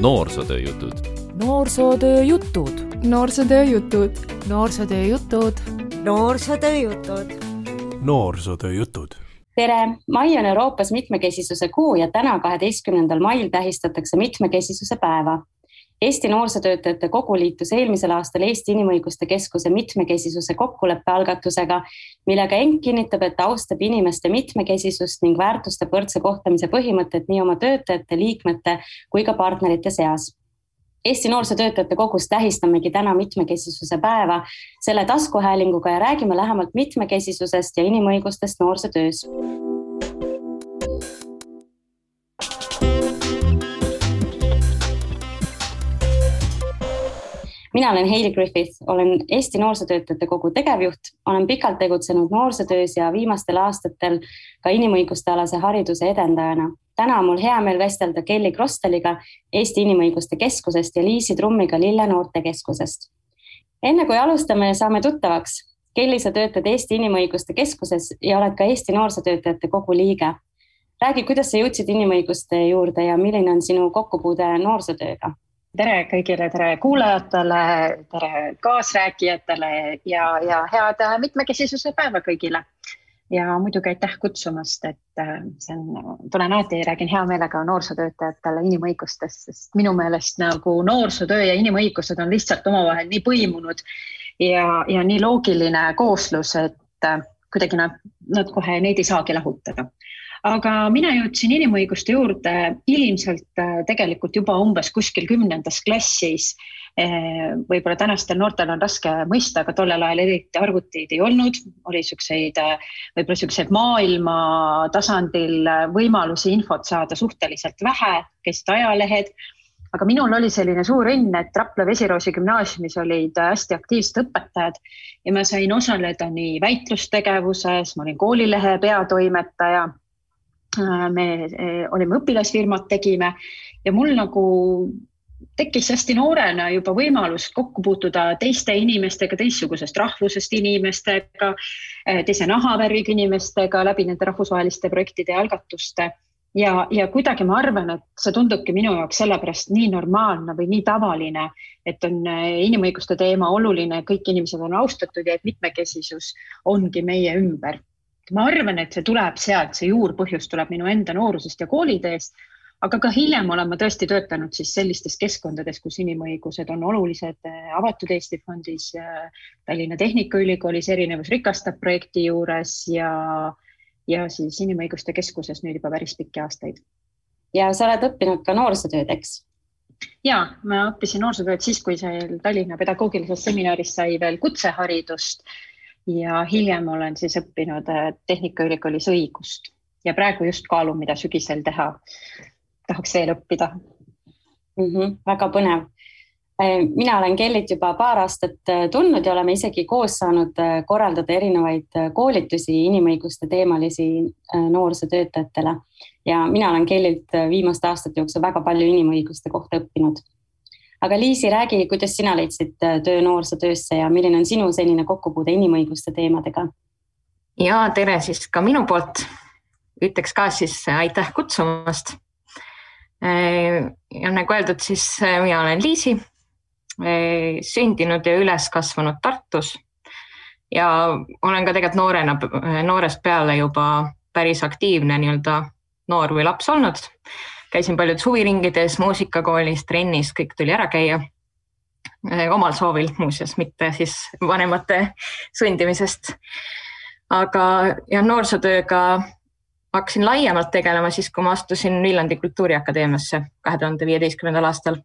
noorsootöö jutud. noorsootöö jutud. noorsootöö jutud. noorsootöö jutud. noorsootöö jutud. noorsootöö jutud. tere, mai on Euroopas mitmekesisuse kuu ja täna, kaheteistkümnendal mail tähistatakse mitmekesisuse päeva Eesti Noorsootöötajate Kogu liitus eelmisel aastal Eesti Inimõiguste Keskuse mitmekesisuse kokkuleppe algatusega, millega ENK kinnitab, et austab inimeste mitmekesisust ning väärtustab võrdse kohtlemise põhimõtet nii oma töötajate, liikmete kui ka partnerite seas. Eesti Noorsootöötajate Kogus tähistamegi täna mitmekesisuse päeva selle taskuhäälinguga ja räägime lähemalt mitmekesisusest ja inimõigustest noorsootöös mina olen Heili Griffith, olen Eesti Noorsootöötajate Kogu tegevjuht, olen pikalt tegutsenud noorsootöös ja viimastel aastatel ka inimõiguste alase hariduse edendajana. täna on mul hea meel vestelda Kelly Krosteliga Eesti Inimõiguste Keskusest ja Liisi Trummiga Lille Noortekeskusest. enne kui alustame, saame tuttavaks. Kelly, sa töötad Eesti Inimõiguste Keskuses ja oled ka Eesti Noorsootöötajate Kogu liige. räägi, kuidas sa jõudsid inimõiguste juurde ja milline on sinu kokkupuude noorsootööga tere kõigile, tere kuulajatele, tere kaasrääkijatele ja, ja head mitmekesisuse päeva kõigile. ja muidugi aitäh kutsumast, et äh, see on, tulen alati räägin hea meelega noorsootöötajatele inimõigustest, sest minu meelest nagu noorsootöö ja inimõigused on lihtsalt omavahel nii põimunud ja, ja nii loogiline kooslus, et äh, kuidagi nad, nad kohe neid ei saagi lahutada aga mina jõudsin inimõiguste juurde ilmselt äh, tegelikult juba umbes kuskil kümnendas klassis. Äh, võib-olla tänastel noortel on raske mõista, aga tollel ajal eriti arvuteid ei olnud, oli siukseid, äh, võib-olla siukseid maailma tasandil võimalusi infot saada suhteliselt vähe, käisid ajalehed. Aga minul oli selline suur õnn, et Rapla Vesiroosi gümnaasiumis olid hästi aktiivsed õpetajad ja ma sain osaleda nii väitlustegevuses, ma olin koolilehe peatoimetaja me äh, olime õpilasfirmad, tegime ja mul nagu tekkis hästi noorena juba võimalus kokku puutuda teiste inimestega, teistsugusest rahvusest inimestega, äh, teise nahavärviga inimestega läbi nende rahvusvaheliste projektide ja algatuste. ja, ja kuidagi ma arvan, et see tundubki minu jaoks sellepärast nii normaalne või nii tavaline, et on inimõiguste teema oluline, kõik inimesed on austatud ja et mitmekesisus ongi meie ümber ma arvan, et see tuleb sealt, see juurpõhjus tuleb minu enda noorusest ja kooliteest, aga ka hiljem olen ma tõesti töötanud siis sellistes keskkondades, kus inimõigused on olulised, avatud Eesti fondis, Tallinna Tehnikaülikoolis erinevus rikastab projekti juures ja, ja siis Inimõiguste Keskuses nüüd juba päris pikki aastaid. ja sa oled õppinud ka noorsootööd, eks? ja ma õppisin noorsootööd siis, kui seal Tallinna pedagoogilises seminaris sai veel kutseharidust ja hiljem olen siis õppinud äh, Tehnikaülikoolis õigust ja praegu just kaalun, mida sügisel teha. tahaks veel õppida mm. -hmm, väga põnev. Äh, mina olen Kellit juba paar aastat äh, tundnud ja oleme isegi koos saanud korraldada erinevaid koolitusi inimõiguste teemalisi noorsootöötajatele ja mina olen Kellilt viimaste aastate jooksul väga palju inimõiguste kohta õppinud aga Liisi, räägi, kuidas sina leidsid äh, töö noorsootöösse ja milline on sinu senine kokkupuude inimõiguste teemadega? ja tere siis ka minu poolt. ütleks ka siis äh, aitäh kutsumast. Äh, ja nagu öeldud, siis mina olen Liisi, sündinud ja üles kasvanud Tartus ja olen ka tegelikult noorena, noorest peale juba päris aktiivne nii-öelda noor või laps olnud käisin paljudes huviringides, muusikakoolis, trennis, kõik tuli ära käia. Eh, omal soovil muuseas, mitte siis vanemate sundimisest. aga, ja noorsootööga hakkasin laiemalt tegelema siis, kui ma astusin Viljandi Kultuuriakadeemiasse kahe tuhande viieteistkümnendal aastal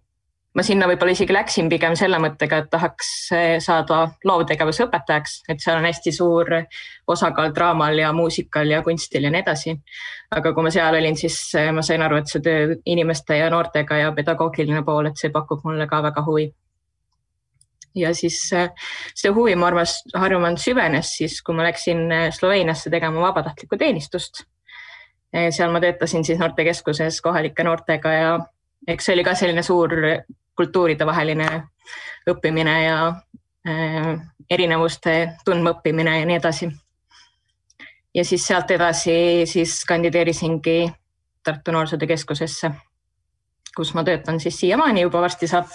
ma sinna võib-olla isegi läksin pigem selle mõttega, et tahaks eh, saada loovtegevuse õpetajaks, et seal on hästi suur osakaal draamal ja muusikal ja kunstil ja nii edasi. aga kui ma seal olin, siis eh, ma sain aru, et see töö inimeste ja noortega ja pedagoogiline pool, et see pakub mulle ka väga huvi. ja siis eh, see huvi, ma arvan, Harjumaal süvenes siis, kui ma läksin Sloveeniasse tegema vabatahtlikku teenistust. seal ma töötasin siis noortekeskuses kohalike noortega ja eks see oli ka selline suur kultuuridevaheline õppimine ja äh, erinevuste tundmaõppimine ja nii edasi. ja siis sealt edasi siis kandideerisingi Tartu Noorsootöö Keskusesse kus ma töötan siis siiamaani juba varsti saab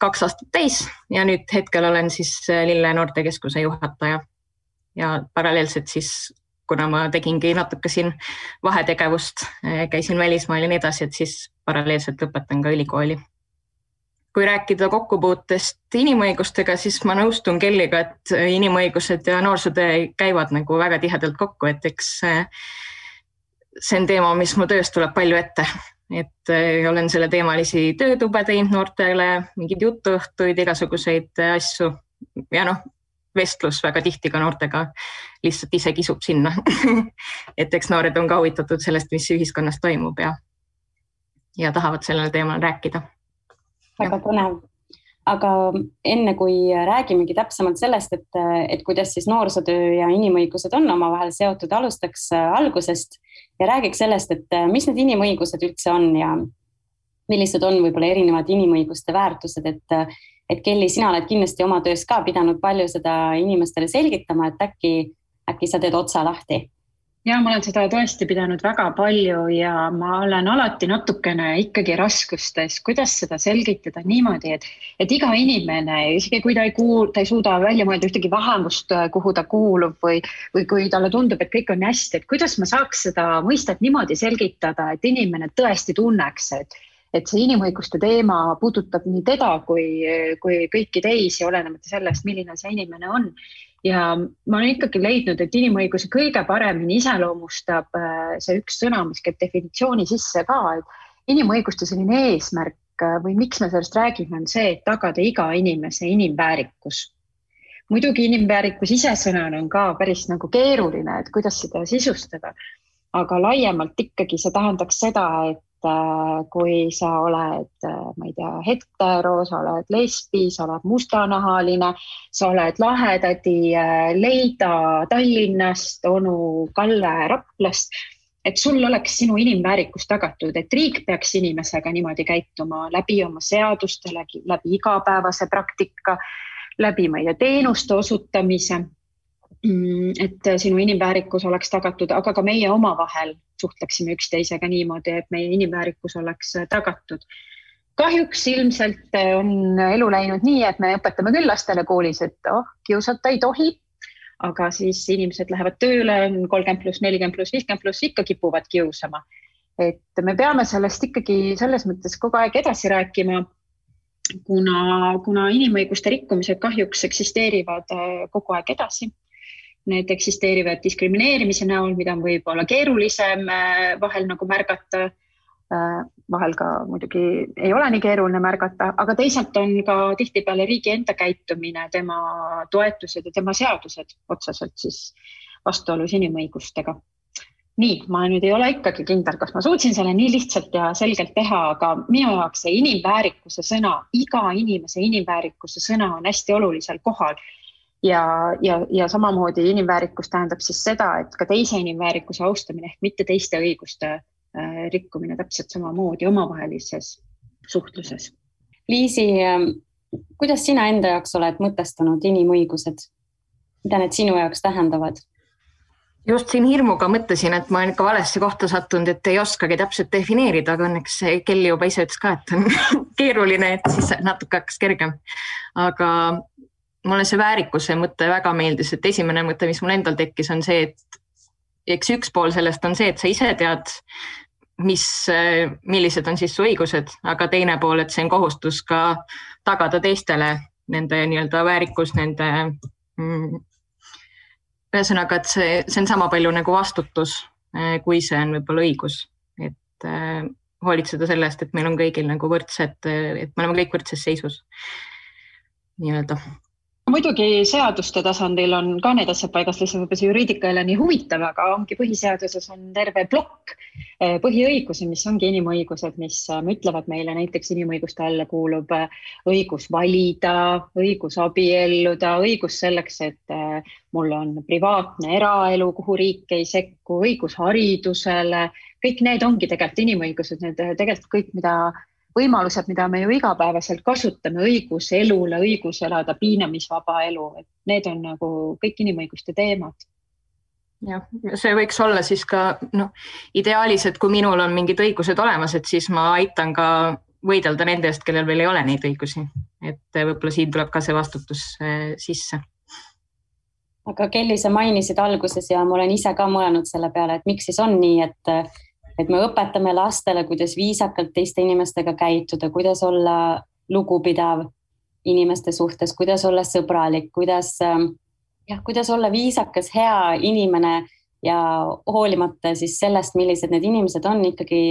kaks aastat täis ja nüüd hetkel olen siis Lille Noortekeskuse juhataja. ja paralleelselt siis, kuna ma tegingi natuke siin vahetegevust, käisin välismaal ja nii edasi, et siis paralleelselt lõpetan ka ülikooli kui rääkida kokkupuutest inimõigustega, siis ma nõustun Kelliga, et inimõigused ja noorsootöö käivad nagu väga tihedalt kokku, et eks see on teema, mis mu töös tuleb palju ette, et eh, olen selleteemalisi töötube teinud noortele, mingeid jutuõhtuid, igasuguseid asju. Ja noh, vestlus väga tihti ka noortega lihtsalt ise kisub sinna. Et eks noored on ka huvitatud sellest, mis ühiskonnas toimub ja, ja tahavad sellel teemal rääkida väga põnev. aga enne kui räägimegi täpsemalt sellest, et, et kuidas siis noorsootöö ja inimõigused on omavahel seotud, alustaks algusest ja räägiks sellest, et mis need inimõigused üldse on ja millised on võib-olla erinevad inimõiguste väärtused, et, et Kelly, sina oled kindlasti oma töös ka pidanud palju seda inimestele selgitama, et äkki, äkki sa teed otsa lahti ja ma olen seda tõesti pidanud väga palju ja ma olen alati natukene ikkagi raskustes, kuidas seda selgitada niimoodi, et, et iga inimene, isegi kui ta ei kuul-, ta ei suuda välja mõelda ühtegi vähemust, kuhu ta kuulub või, või kui talle tundub, et kõik on hästi, et kuidas ma saaks seda mõistet niimoodi selgitada, et inimene tõesti tunneks, et et see inimõiguste teema puudutab nii teda kui, kui kõiki teisi, olenemata sellest, milline see inimene on ja ma olen ikkagi leidnud, et inimõigusi kõige paremini iseloomustab äh, see üks sõna, mis käib definitsiooni sisse ka, et inimõiguste selline eesmärk äh, või miks me sellest räägime, on see, et tagada iga inimese inimväärikus. muidugi inimväärikus ise sõnana on ka päris nagu keeruline, et kuidas seda sisustada, aga laiemalt ikkagi see tähendaks seda, et kui sa oled, äh, ma ei tea, hetero, sa oled lesbi, sa oled mustanahaline, sa oled lahetädi äh, Leida Tallinnast, onu Kalle Raplast, et sul oleks sinu inimväärikus tagatud, et riik peaks inimesega niimoodi käituma läbi oma seaduste, läbi igapäevase praktika, läbi, ma ei tea, teenuste osutamise. Mm, et sinu inimväärikus oleks tagatud, aga ka meie omavahel suhtleksime üksteisega niimoodi, et meie inimväärikus oleks tagatud. kahjuks ilmselt on elu läinud nii, et me õpetame küll lastele koolis, et oh, kiusata ei tohi. aga siis inimesed lähevad tööle, on kolmkümmend pluss, nelikümmend pluss, viiskümmend pluss, ikka kipuvad kiusama. et me peame sellest ikkagi selles mõttes kogu aeg edasi rääkima kuna, kuna inimõiguste rikkumised kahjuks eksisteerivad kogu aeg edasi need eksisteerivad diskrimineerimise näol, mida on võib-olla keerulisem äh, vahel nagu märgata. Äh, vahel ka muidugi ei ole nii keeruline märgata, aga teisalt on ka tihtipeale riigi enda käitumine, tema toetused ja tema seadused otseselt siis vastuolus inimõigustega nii, ma nüüd ei ole ikkagi kindel, kas ma suutsin selle nii lihtsalt ja selgelt teha, aga minu jaoks see inimväärikuse sõna, iga inimese inimväärikuse sõna on hästi olulisel kohal ja, ja, ja samamoodi inimväärikus tähendab siis seda, et ka teise inimväärikuse austamine ehk mitte teiste õiguste äh, rikkumine täpselt samamoodi omavahelises suhtluses. Liisi, ähm, kuidas sina enda jaoks oled mõtestanud inimõigused? mida need sinu jaoks tähendavad? just siin hirmuga mõtlesin, et ma olen ikka valesse kohta sattunud, et ei oskagi täpselt defineerida, aga õnneks Kelly juba ise ütles ka, et on keeruline, et siis natuke hakkas kergem. aga mulle see väärikuse mõte väga meeldis, et esimene mõte, mis mul endal tekkis, on see, et eks üks pool sellest on see, et sa ise tead, mis, millised on siis su õigused, aga teine pool, et see on kohustus ka tagada teistele nende nii-öelda väärikus, nende mm, ühesõnaga, et see, see on sama palju nagu vastutus, kui see on võib-olla õigus, et äh, hoolitseda selle eest, et meil on kõigil nagu võrdsed, et me oleme kõik võrdses seisus. Nii-öelda muidugi seaduste tasandil on ka need asjad paigas, lihtsalt võib-olla see juriidika ei ole nii huvitav, aga ongi põhiseaduses on terve plokk eh, põhiõigusi, mis ongi inimõigused, mis eh, ütlevad meile näiteks inimõiguste alla kuulub eh, õigus valida, õigus abielluda, õigus selleks, et mul on privaatne eraelu, kuhu riik ei sekku, õigus haridusele, kõik need ongi tegelikult inimõigused, need tegelikult kõik, mida võimalused, mida me ju igapäevaselt kasutame, õigus elule, õigus elada piinamisvaba elu, et need on nagu kõik inimõiguste teemad. jah, see võiks olla siis ka noh, ideaalis, et kui minul on mingid õigused olemas, et siis ma aitan ka võidelda nende eest, kellel veel ei ole neid õigusi, et võib-olla siin tuleb ka see vastutus äh, sisse. aga Kelly, sa mainisid alguses ja ma olen ise ka mõelnud selle peale, et miks siis on nii, et et me õpetame lastele, kuidas viisakalt teiste inimestega käituda, kuidas olla lugupidav inimeste suhtes, kuidas olla sõbralik, kuidas ähm, jah, kuidas olla viisakas, hea inimene ja hoolimata siis sellest, millised need inimesed on, ikkagi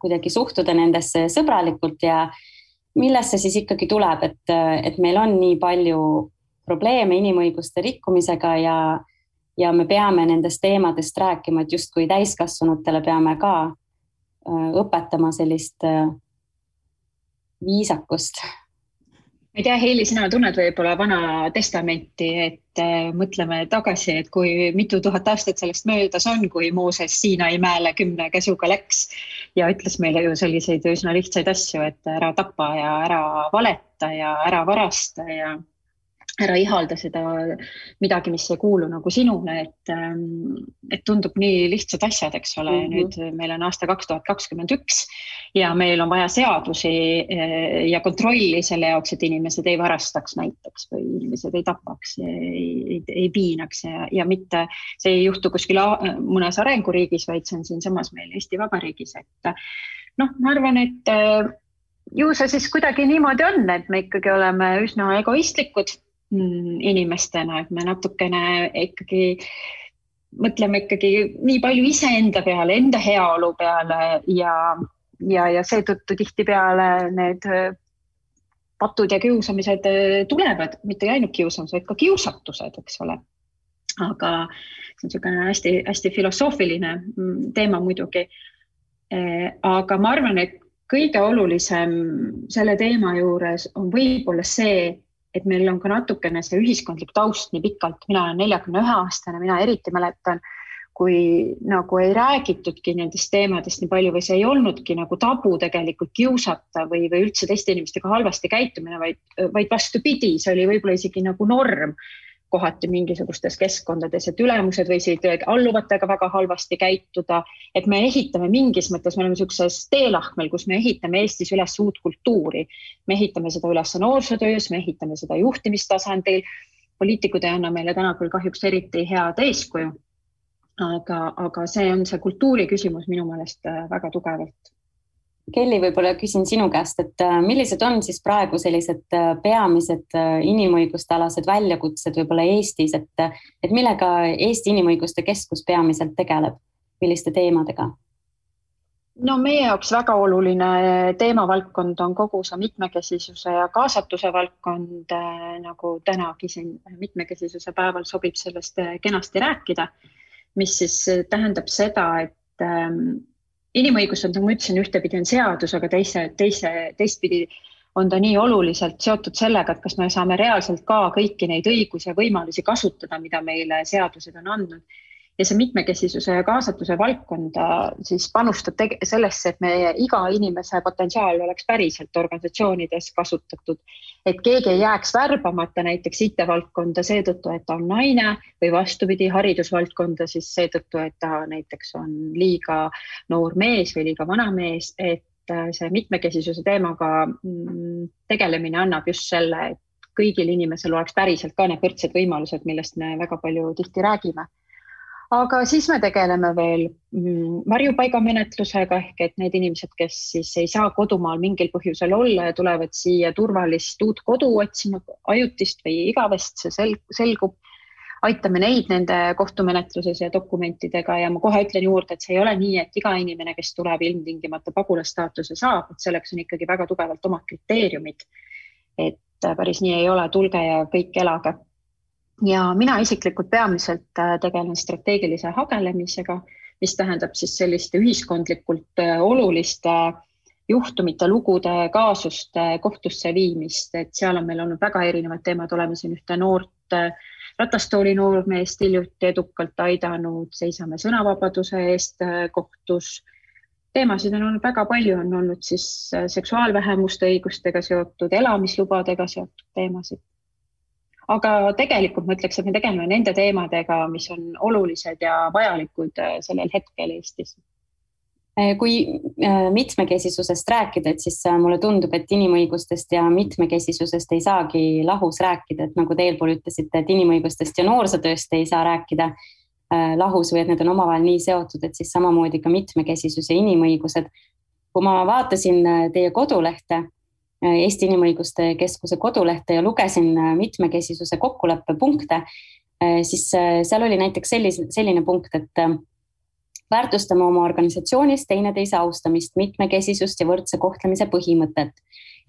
kuidagi suhtuda nendesse sõbralikult ja millest see siis ikkagi tuleb, et, et meil on nii palju probleeme inimõiguste rikkumisega ja, ja me peame nendest teemadest rääkima, et justkui täiskasvanutele peame ka äh, õpetama sellist äh, viisakust. Ma ei tea, Heili, sina tunned võib-olla Vana Testamenti, et äh, mõtleme tagasi, et kui mitu tuhat aastat sellest möödas on, kui Mooses Siinai mäele kümne käsuga läks ja ütles meile ju selliseid üsna lihtsaid asju, et ära tapa ja ära valeta ja ära varasta ja ära ihalda seda midagi, mis ei kuulu nagu sinule, et, ähm, et tundub nii lihtsad asjad, eks ole mm, -hmm. nüüd meil on aasta kaks tuhat kakskümmend üks ja meil on vaja seadusi äh, ja kontrolli selle jaoks, et inimesed ei varastaks näiteks või inimesed ei tapaks, ei, ei piinaks ja, ja mitte, see ei juhtu kuskil mõnes arenguriigis, vaid see on siinsamas meil Eesti Vabariigis, et noh, ma arvan, et äh, ju see siis kuidagi niimoodi on, et me ikkagi oleme üsna egoistlikud inimestena, et me natukene ikkagi mõtleme ikkagi nii palju iseenda peale, enda heaolu peale ja, ja, ja seetõttu tihtipeale need patud ja kiusamised tulevad, mitte ainult kiusamised, vaid ka kiusatused, eks ole. aga see on niisugune hästi-hästi filosoofiline mm, teema muidugi. Eh, aga ma arvan, et kõige olulisem selle teema juures on võib-olla see, et meil on ka natukene see ühiskondlik taust nii pikalt, mina olen neljakümne ühe aastane, mina eriti mäletan, kui nagu ei räägitudki nendest teemadest nii palju või see ei olnudki nagu tabu tegelikult kiusata või, või üldse teiste inimestega halvasti käitumine, vaid, vaid vastupidi, see oli võib-olla isegi nagu norm kohati mingisugustes keskkondades, et ülemused võisid alluvatega väga halvasti käituda. et me ehitame mingis mõttes, me oleme niisuguses teelahkmel, kus me ehitame Eestis üles uut kultuuri. me ehitame seda üles noorsootöös, me ehitame seda juhtimistasandil. poliitikud ei anna meile täna küll kahjuks eriti head eeskuju. aga, aga see on see kultuuri küsimus minu meelest väga tugevalt Kelly, võib-olla küsin sinu käest, et äh, millised on siis praegu sellised äh, peamised äh, inimõiguste alased väljakutsed võib-olla Eestis, et, et millega Eesti Inimõiguste Keskus peamiselt tegeleb, milliste teemadega? no meie jaoks väga oluline teemavaldkond on kogu see mitmekesisuse ja kaasatuse valdkond, nagu tänagi siin mitmekesisuse päeval sobib sellest kenasti rääkida, mis siis tähendab seda, et ähm, inimõigused, nagu ma ütlesin, ühtepidi on seadus, aga teise, teise, teistpidi on ta nii oluliselt seotud sellega, et kas me saame reaalselt ka kõiki neid õigusi ja võimalusi kasutada, mida meile seadused on andnud ja see mitmekesisuse ja kaasatuse valdkonda siis panustab sellesse, et meie iga inimese potentsiaal oleks päriselt organisatsioonides kasutatud. et keegi ei jääks värbamata näiteks IT-valdkonda seetõttu, et ta on naine või vastupidi, haridusvaldkonda siis seetõttu, et ta näiteks on liiga noor mees või liiga vana mees, et äh, see mitmekesisuse teemaga mm, tegelemine annab just selle, et kõigil inimesel oleks päriselt ka need võrdsed võimalused, millest me väga palju tihti räägime aga siis me tegeleme veel mm, varjupaigamenetlusega ehk et need inimesed, kes siis ei saa kodumaal mingil põhjusel olla ja tulevad siia turvalist uut kodu otsima, ajutist või igavest, see sel selgub. aitame neid nende kohtumenetluses ja dokumentidega ja ma kohe ütlen juurde, et see ei ole nii, et iga inimene, kes tuleb ilmtingimata pagulasstaatuse saab, et selleks on ikkagi väga tugevalt omad kriteeriumid. et päris nii ei ole, tulge ja kõik elage ja mina isiklikult peamiselt äh, tegelen strateegilise hagelemisega, mis tähendab siis selliste ühiskondlikult äh, oluliste juhtumite, lugude, kaasuste kohtusse viimist, et seal on meil olnud väga erinevad teemad, oleme siin ühte noort äh, ratastooli noormeest hiljuti edukalt aidanud, seisame sõnavabaduse eest kohtus. teemasid on olnud väga palju, on olnud siis seksuaalvähemuste õigustega seotud, elamislubadega seotud teemasid aga tegelikult ma ütleks, et me tegeleme nende teemadega, mis on olulised ja vajalikud sellel hetkel Eestis Äh, kui äh, mitmekesisusest rääkida, et siis äh, mulle tundub, et inimõigustest ja mitmekesisusest ei saagi lahus rääkida, et nagu te eelpool ütlesite, et inimõigustest ja noorsootööst ei saa rääkida lahus või et need on omavahel nii seotud, et siis samamoodi ka mitmekesisus ja inimõigused. kui ma vaatasin teie kodulehte, Eesti Inimõiguste Keskuse kodulehte ja lugesin mitmekesisuse kokkuleppe punkte, siis seal oli näiteks sellise, selline punkt, et väärtustame oma organisatsioonis teineteise austamist, mitmekesisust ja võrdse kohtlemise põhimõtet.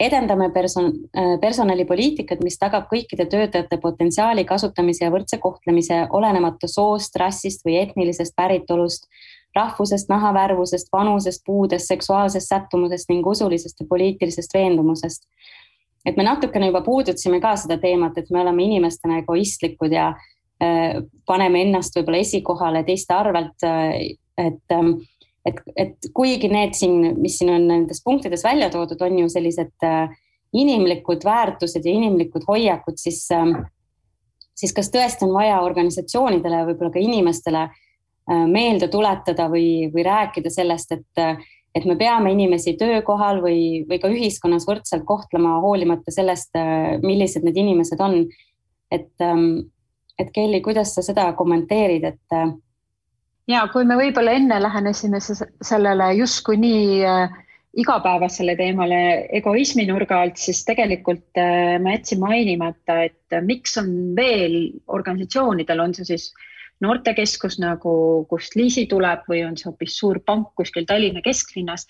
Edendame person-, äh, personalipoliitikat, mis tagab kõikide töötajate potentsiaali kasutamise ja võrdse kohtlemise, olenemata soost, rassist või etnilisest päritolust, rahvusest, nahavärvusest, vanusest, puudest, seksuaalsest sättumusest ning usulisest ja poliitilisest veendumusest. et me natukene juba puudutasime ka seda teemat, et me oleme inimestena egoistlikud ja äh, paneme ennast võib-olla esikohale teiste arvelt äh, et, ähm, et, et kuigi need siin, mis siin on nendes punktides välja toodud, on ju sellised äh, inimlikud väärtused ja inimlikud hoiakud, siis, ähm, siis kas tõesti on vaja organisatsioonidele, võib-olla ka inimestele äh, meelde tuletada või, või rääkida sellest, et, äh, et me peame inimesi töökohal või, või ka ühiskonnas võrdselt kohtlema, hoolimata sellest, millised need inimesed on. et, ähm, et Kelly, kuidas sa seda kommenteerid, et ja kui me võib-olla enne lähenesime sellele justkui nii äh, igapäevasele teemale egoismi nurga alt, siis tegelikult äh, ma jätsin mainimata, et äh, miks on veel organisatsioonidel, on see siis noortekeskus nagu, kust Liisi tuleb või on see hoopis suur pank kuskil Tallinna kesklinnas.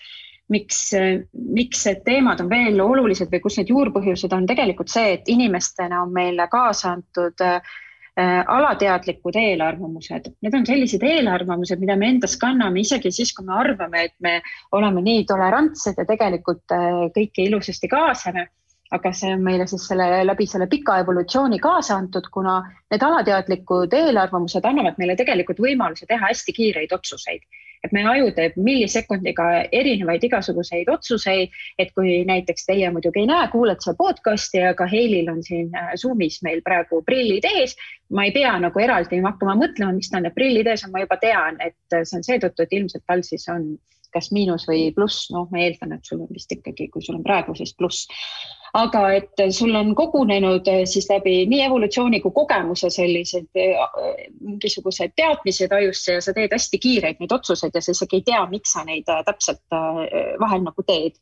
miks, miks need teemad on veel olulised või kus need juurpõhjused on tegelikult see, et inimestena on meile kaasa antud äh, alateadlikud eelarvamused, need on sellised eelarvamused, mida me endas kanname isegi siis, kui me arvame, et me oleme nii tolerantsed ja tegelikult äh, kõike ilusasti kaasame. Aga see on meile siis selle läbi selle pika evolutsiooni kaasa antud, kuna need alateadlikud eelarvamused annavad meile tegelikult võimaluse teha hästi kiireid otsuseid et meie aju teeb millisekundiga erinevaid igasuguseid otsuseid, et kui näiteks teie muidugi ei näe, kuulete seda podcast'i, aga Heilil on siin äh, Zoom'is meil praegu prillid ees. ma ei pea nagu eraldi hakkama mõtlema, miks tal need prillid ees on, ma juba tean, et see on seetõttu, et ilmselt tal siis on kas miinus või pluss, noh, ma eeldan, et sul on vist ikkagi, kui sul on praegu siis pluss. Aga et sul on kogunenud eh, siis läbi nii evolutsiooni kui kogemuse sellised eh, mingisugused teadmised ajusse ja sa teed hästi kiireid neid otsuseid ja sa isegi ei tea, miks sa neid eh, täpselt vahel nagu teed.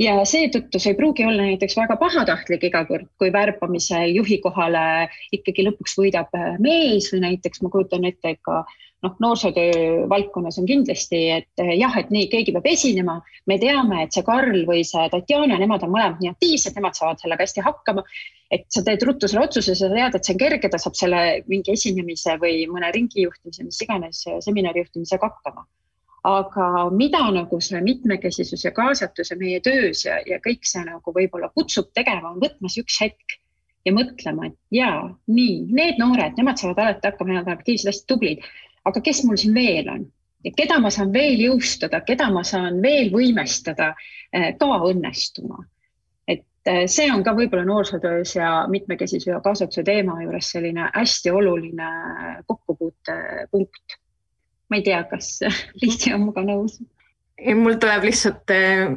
Ja seetõttu see ei pruugi olla näiteks väga pahatahtlik iga kord, kui värbamisel juhi kohale ikkagi lõpuks võidab mees või näiteks ma kujutan ette, et ka noh, noorsootöö valdkonnas on kindlasti, et eh, jah, et nii, keegi peab esinema. me teame, et see Karl või see Tatjana, nemad on mõlemad nii aktiivsed, nemad saavad sellega hästi hakkama. et sa teed ruttu selle otsuse, sa tead, et see on kerge, ta saab selle mingi esinemise või mõne ringi juhtimise, mis iganes seminari juhtimisega hakkama aga mida nagu see mitmekesisus ja kaasatus ja meie töös ja, ja kõik see nagu võib-olla kutsub tegema, on võtmas üks hetk ja mõtlema, et jaa, nii, need noored, nemad saavad alati hakkama, nad on aktiivsed, hästi tublid aga kes mul siin veel on ja keda ma saan veel jõustada, keda ma saan veel võimestada eh, ka õnnestuma. et eh, see on ka võib-olla noorsootöös ja mitmekesisuse ja kaasatuse teema juures selline hästi oluline kokkupuutepunkt. ma ei tea, kas Liisi on minuga nõus? mul tuleb lihtsalt eh,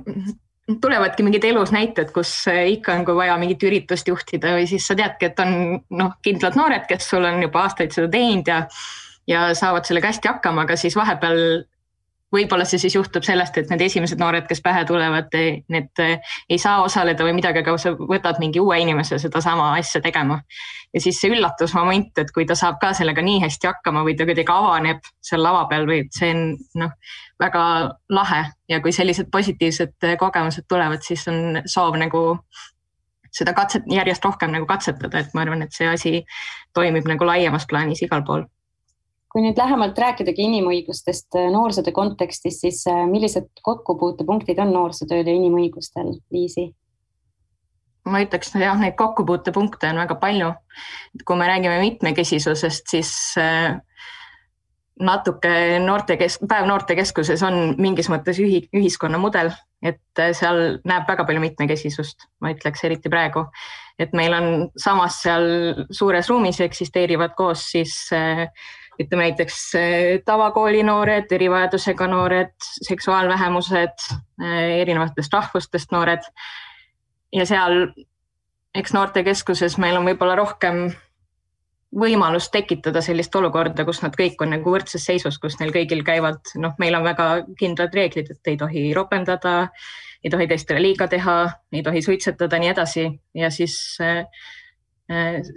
tulevadki mingid elus näited, kus ikka on, kui vaja mingit üritust juhtida või siis sa teadki, et on noh, kindlad noored, kes sul on juba aastaid seda teinud ja ja saavad sellega hästi hakkama, aga siis vahepeal võib-olla see siis juhtub sellest, et need esimesed noored, kes pähe tulevad, need ei saa osaleda või midagi, aga sa võtad mingi uue inimese sedasama asja tegema. ja siis see üllatusmoment, et kui ta saab ka sellega nii hästi hakkama või ta kuidagi avaneb seal lava peal või see on noh, väga lahe. Ja kui sellised positiivsed kogemused tulevad, siis on soov nagu seda katset, järjest rohkem nagu katsetada, et ma arvan, et see asi toimib nagu laiemas plaanis igal pool kui nüüd lähemalt rääkidagi inimõigustest äh, noorsootöö kontekstis, siis äh, millised kokkupuutepunktid on noorsootööl ja inimõigustel, Liisi? ma ütleks jah, neid kokkupuutepunkte on väga palju. kui me räägime mitmekesisusest, siis äh, natuke noortekesk-, päev noortekeskuses on mingis mõttes ühi-, ühiskonnamudel, et seal näeb väga palju mitmekesisust, ma ütleks eriti praegu, et meil on samas seal suures ruumis eksisteerivad koos siis ütleme näiteks tavakooli noored, erivajadusega noored, seksuaalvähemused, erinevatest rahvustest noored. Ja seal eks noortekeskuses meil on võib-olla rohkem võimalust tekitada sellist olukorda, kus nad kõik on nagu võrdses seisus, kus neil kõigil käivad, noh, meil on väga kindlad reeglid, et ei tohi ropendada, ei tohi teistele liiga teha, ei tohi suitsetada, nii edasi. Ja siis äh,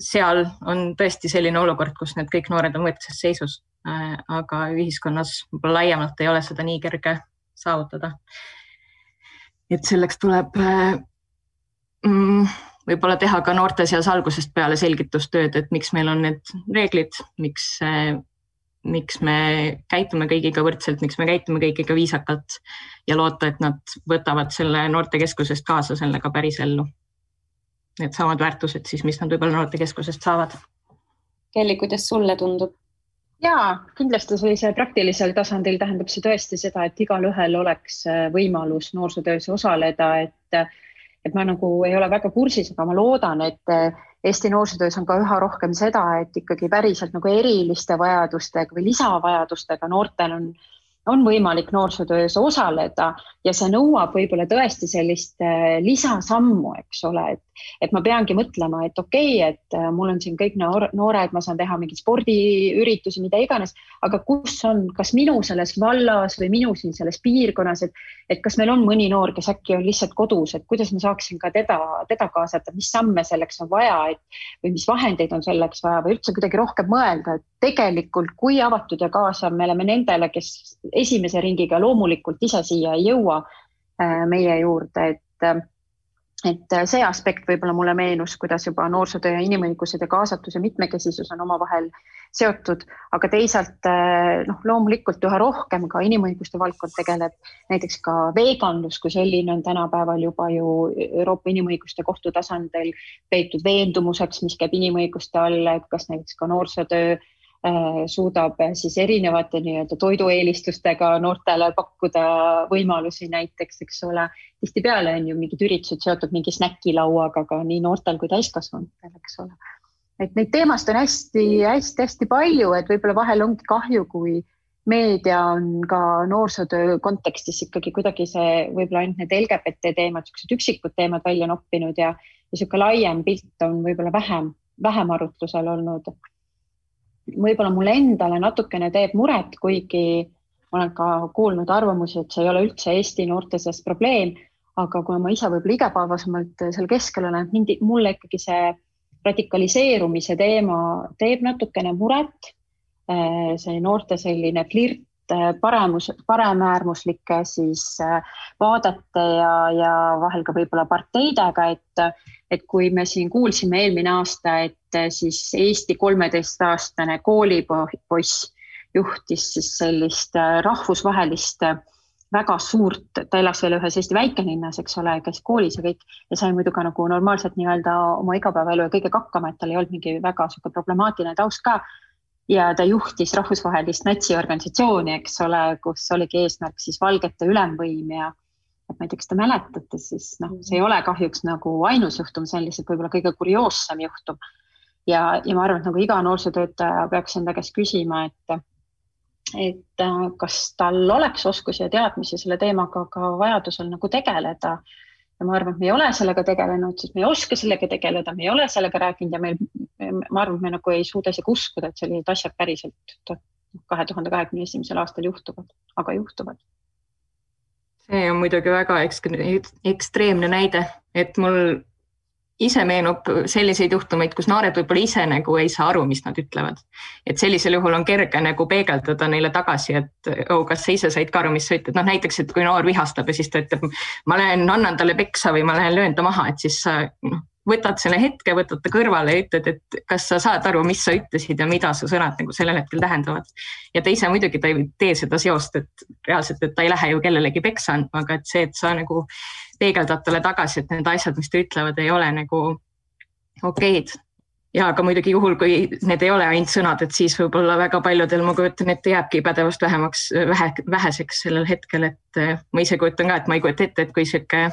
seal on tõesti selline olukord, kus need kõik noored on võrdses seisus äh,. aga ühiskonnas võib-olla laiemalt ei ole seda nii kerge saavutada. et selleks tuleb äh, mm, võib-olla teha ka noorte seas algusest peale selgitustööd, et miks meil on need reeglid, miks, miks me käitume kõigiga võrdselt, miks me käitume kõigiga viisakalt ja loota, et nad võtavad selle noortekeskusest kaasa selle ka päris ellu. Needsamad väärtused siis, mis nad võib-olla noortekeskusest saavad. Kelly, kuidas sulle tundub? ja kindlasti sellise praktilisel tasandil tähendab see tõesti seda, et igalühel oleks võimalus noorsootöös osaleda, et et ma nagu ei ole väga kursis, aga ma loodan, et eh, Eesti noorsootöös on ka üha rohkem seda, et ikkagi päriselt nagu eriliste vajadustega või lisavajadustega noortel on on võimalik noorsootöös osaleda ja see nõuab võib-olla tõesti sellist äh, lisasammu, eks ole, et, et ma peangi mõtlema, et okei okay,, et äh, mul on siin kõik noor, noored, ma saan teha mingeid spordiüritusi, mida iganes, aga kus on, kas minu selles vallas või minu siin selles piirkonnas, et, et kas meil on mõni noor, kes äkki on lihtsalt kodus, et kuidas ma saaksin ka teda, teda kaasata, mis samme selleks on vaja, et või mis vahendeid on selleks vaja või üldse kuidagi rohkem mõelda, et tegelikult kui avatud ja kaasav me oleme nendele, kes esimese ringiga loomulikult ise siia ei jõua äh, meie juurde, et äh, et see aspekt võib-olla mulle meenus, kuidas juba noorsootöö ja inimõigused ja kaasatus ja mitmekesisus on omavahel seotud, aga teisalt äh, noh, loomulikult üha rohkem ka inimõiguste valdkond tegeleb, näiteks ka veganlus kui selline on tänapäeval juba ju Euroopa Inimõiguste Kohtu tasandil peetud veendumuseks, mis käib inimõiguste alla, et kas näiteks ka noorsootöö suudab siis erinevate nii-öelda toidueelistustega noortele pakkuda võimalusi näiteks, eks ole. tihtipeale on ju mingid üritused seotud mingi snäkilauaga ka nii noortel kui täiskasvanutel, eks ole. et neid teemast on hästi-hästi-hästi palju, et võib-olla vahel ongi kahju, kui meedia on ka noorsootöö kontekstis ikkagi kuidagi see võib-olla ainult need LGBT teemad, niisugused üksikud teemad välja noppinud ja, ja niisugune laiem pilt on võib-olla vähem, vähem arutlusel olnud võib-olla mulle endale natukene teeb muret, kuigi olen ka kuulnud arvamusi, et see ei ole üldse Eesti noorte seas probleem, aga kuna ma ise võib-olla igapäevasemalt seal keskel olen, mind, mulle ikkagi see radikaliseerumise teema teeb natukene muret. see noorte selline flirt paremus, paremäärmuslike siis vaadete ja, ja vahel ka võib-olla parteidega, et et kui me siin kuulsime eelmine aasta, et eh, siis Eesti kolmeteistaastane koolipoiss juhtis siis sellist eh, rahvusvahelist eh, väga suurt, ta elas veel ühes Eesti väikelinnas, eks ole, käis koolis ja kõik ja sai muidu ka nagu normaalselt nii-öelda oma igapäevaelu ja kõigega hakkama, et tal ei olnud mingi väga sihuke problemaatiline taust ka. ja ta juhtis rahvusvahelist natsiorganisatsiooni, eks ole, kus oligi eesmärk siis valgete ülemvõim ja et ma ei tea, kas te mäletate, siis noh, see ei ole kahjuks nagu ainus juhtum, see on lihtsalt võib-olla kõige kurioossem juhtum. ja, ja ma arvan, et nagu iga noorsootöötaja peaks enda käest küsima, et, et äh, kas tal oleks oskusi ja teadmisi selle teemaga ka vajadusel nagu tegeleda. ja ma arvan, et me ei ole sellega tegelenud, sest me ei oska sellega tegeleda, me ei ole sellega rääkinud ja meil, ma arvan, et me nagu ei suuda isegi uskuda, et sellised asjad päriselt kahe tuhande kahekümne esimesel aastal juhtuvad, aga juhtuvad see on muidugi väga ekstreemne näide, et mul ise meenub selliseid juhtumeid, kus noored võib-olla ise nagu ei saa aru, mis nad ütlevad. et sellisel juhul on kerge nagu peegeldada neile tagasi, et oh, kas sa ise said ka aru, mis sa ütled, noh näiteks, et kui noor vihastab ja siis ta ütleb, ma lähen annan talle peksa või ma lähen löön ta maha, et siis sa noh, võtad selle hetke, võtad ta kõrvale ja ütled, et kas sa saad aru, mis sa ütlesid ja mida su sõnad nagu sellel hetkel tähendavad. ja ta ise muidugi ta ei tee seda seost, et reaalselt, et ta ei lähe ju kellelegi peksa andma, aga et see, et sa nagu peegeldad talle tagasi, et need asjad, mis ta ütlevad, ei ole nagu okeid. ja ka muidugi juhul, kui need ei ole ainult sõnad, et siis võib-olla väga paljudel, ma kujutan ette, jääbki pädevust vähemaks, vähe, väheseks sellel hetkel, et ma ise kujutan ka, et ma ei kujuta ette, et kui sihuke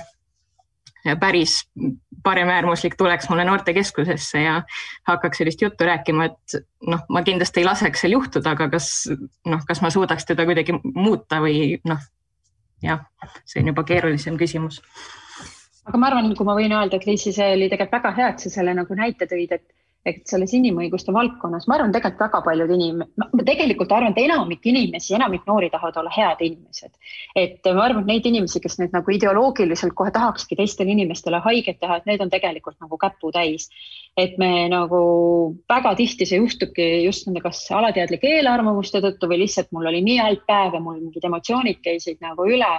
päris paremäärmuslik tuleks mulle noortekeskusesse ja hakkaks sellist juttu rääkima, et noh, ma kindlasti ei laseks seal juhtuda, aga kas noh, kas ma suudaks teda kuidagi muuta või noh, jah, see on juba keerulisem küsimus. aga ma arvan, kui ma võin öelda, et Liisi, see oli tegelikult väga hea, et sa selle nagu näite tõid, et et selles inimõiguste valdkonnas, ma arvan, tegelikult väga paljud inim-, ma tegelikult arvan, et enamik inimesi, enamik noori tahavad olla head inimesed. et ma arvan, et neid inimesi, kes nüüd nagu ideoloogiliselt kohe tahakski teistele inimestele haiget teha, et need on tegelikult nagu käputäis. et me nagu väga tihti see juhtubki just nende kas alateadlike eelarvamuste tõttu või lihtsalt mul oli nii halb päev ja mul mingid emotsioonid käisid nagu üle,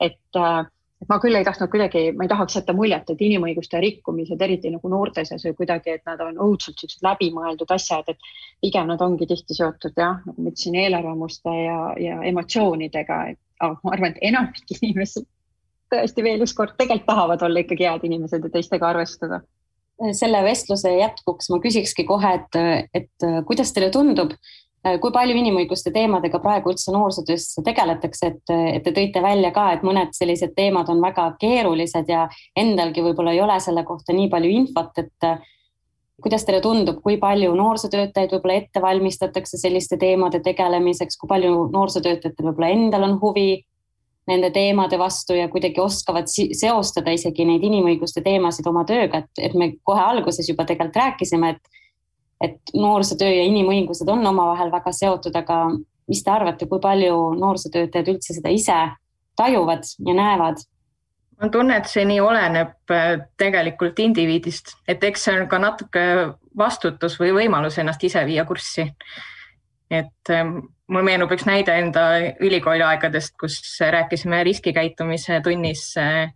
et äh, ma küll ei tahtnud kuidagi, ma ei tahaks jätta muljet, et inimõiguste rikkumised, eriti nagu noorte seas või kuidagi, et nad on õudselt siuksed läbimõeldud asjad, et pigem nad ongi tihti seotud jah, nagu ma ütlesin, eelarvamuste ja, ja emotsioonidega, et aga ma arvan, et enamik inimesi tõesti veel ükskord tegelikult tahavad olla ikkagi head inimesed ja teistega arvestada. Selle vestluse jätkuks ma küsikski kohe, et, et kuidas teile tundub, kui palju inimõiguste teemadega praegu üldse noorsootöös tegeletakse, et, et te tõite välja ka, et mõned sellised teemad on väga keerulised ja endalgi võib-olla ei ole selle kohta nii palju infot, et kuidas teile tundub, kui palju noorsootöötajaid võib-olla ette valmistatakse selliste teemade tegelemiseks, kui palju noorsootöötajatel võib-olla endal on huvi nende teemade vastu ja kuidagi oskavad seostada isegi neid inimõiguste teemasid oma tööga, et, et me kohe alguses juba tegelikult rääkisime, et et noorsootöö ja inimõigused on omavahel väga seotud, aga mis te arvate, kui palju noorsootöötajad üldse seda ise tajuvad ja näevad? ma tunnen, et see nii oleneb äh, tegelikult indiviidist, et eks see on ka natuke vastutus või võimalus ennast ise viia kurssi. et ähm, mul meenub üks näide enda ülikooli aegadest, kus rääkisime riskikäitumise tunnis äh,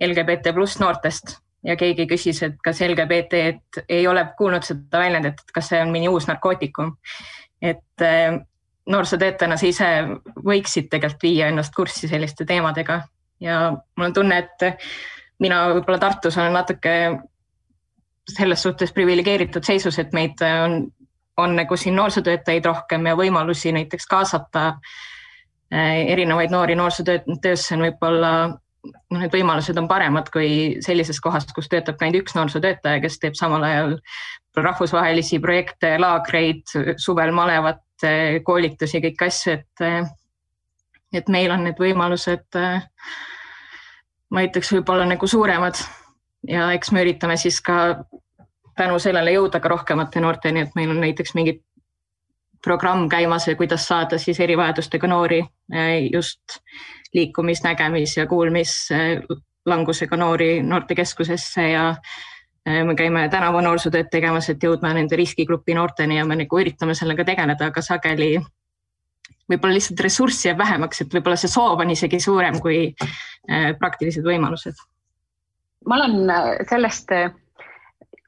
LGBT pluss noortest ja keegi küsis, et kas LGBT-d ei ole kuulnud seda väljendit, et kas see on mõni uus narkootikum. et äh, noorsootöötajana sa ise võiksid tegelikult viia ennast kurssi selliste teemadega ja mul on tunne, et mina võib-olla Tartus olen natuke selles suhtes priviligeeritud seisus, et meid on, on nagu siin noorsootöötajaid rohkem ja võimalusi näiteks kaasata äh, erinevaid noori noorsootöösse on võib-olla noh, need võimalused on paremad kui sellises kohas, kus töötab ainult üks noorsootöötaja, kes teeb samal ajal rahvusvahelisi projekte, laagreid, suvel malevat, koolitusi, kõiki asju, et et meil on need võimalused, ma ütleks, võib-olla nagu suuremad. Ja eks me üritame siis ka tänu sellele jõuda ka rohkemate noorteni, et meil on näiteks mingid programm käimas kuidas saada siis erivajadustega noori just liikumis, nägemis ja kuulmislangusega noori noortekeskusesse ja äh, me käime tänavu noorsootööd tegemas, et jõudma nende riskigrupi noorteni ja me nagu üritame sellega tegeleda, aga sageli võib-olla lihtsalt ressurssi jääb vähemaks, et võib-olla see soov on isegi suurem kui äh, praktilised võimalused. ma olen äh, sellest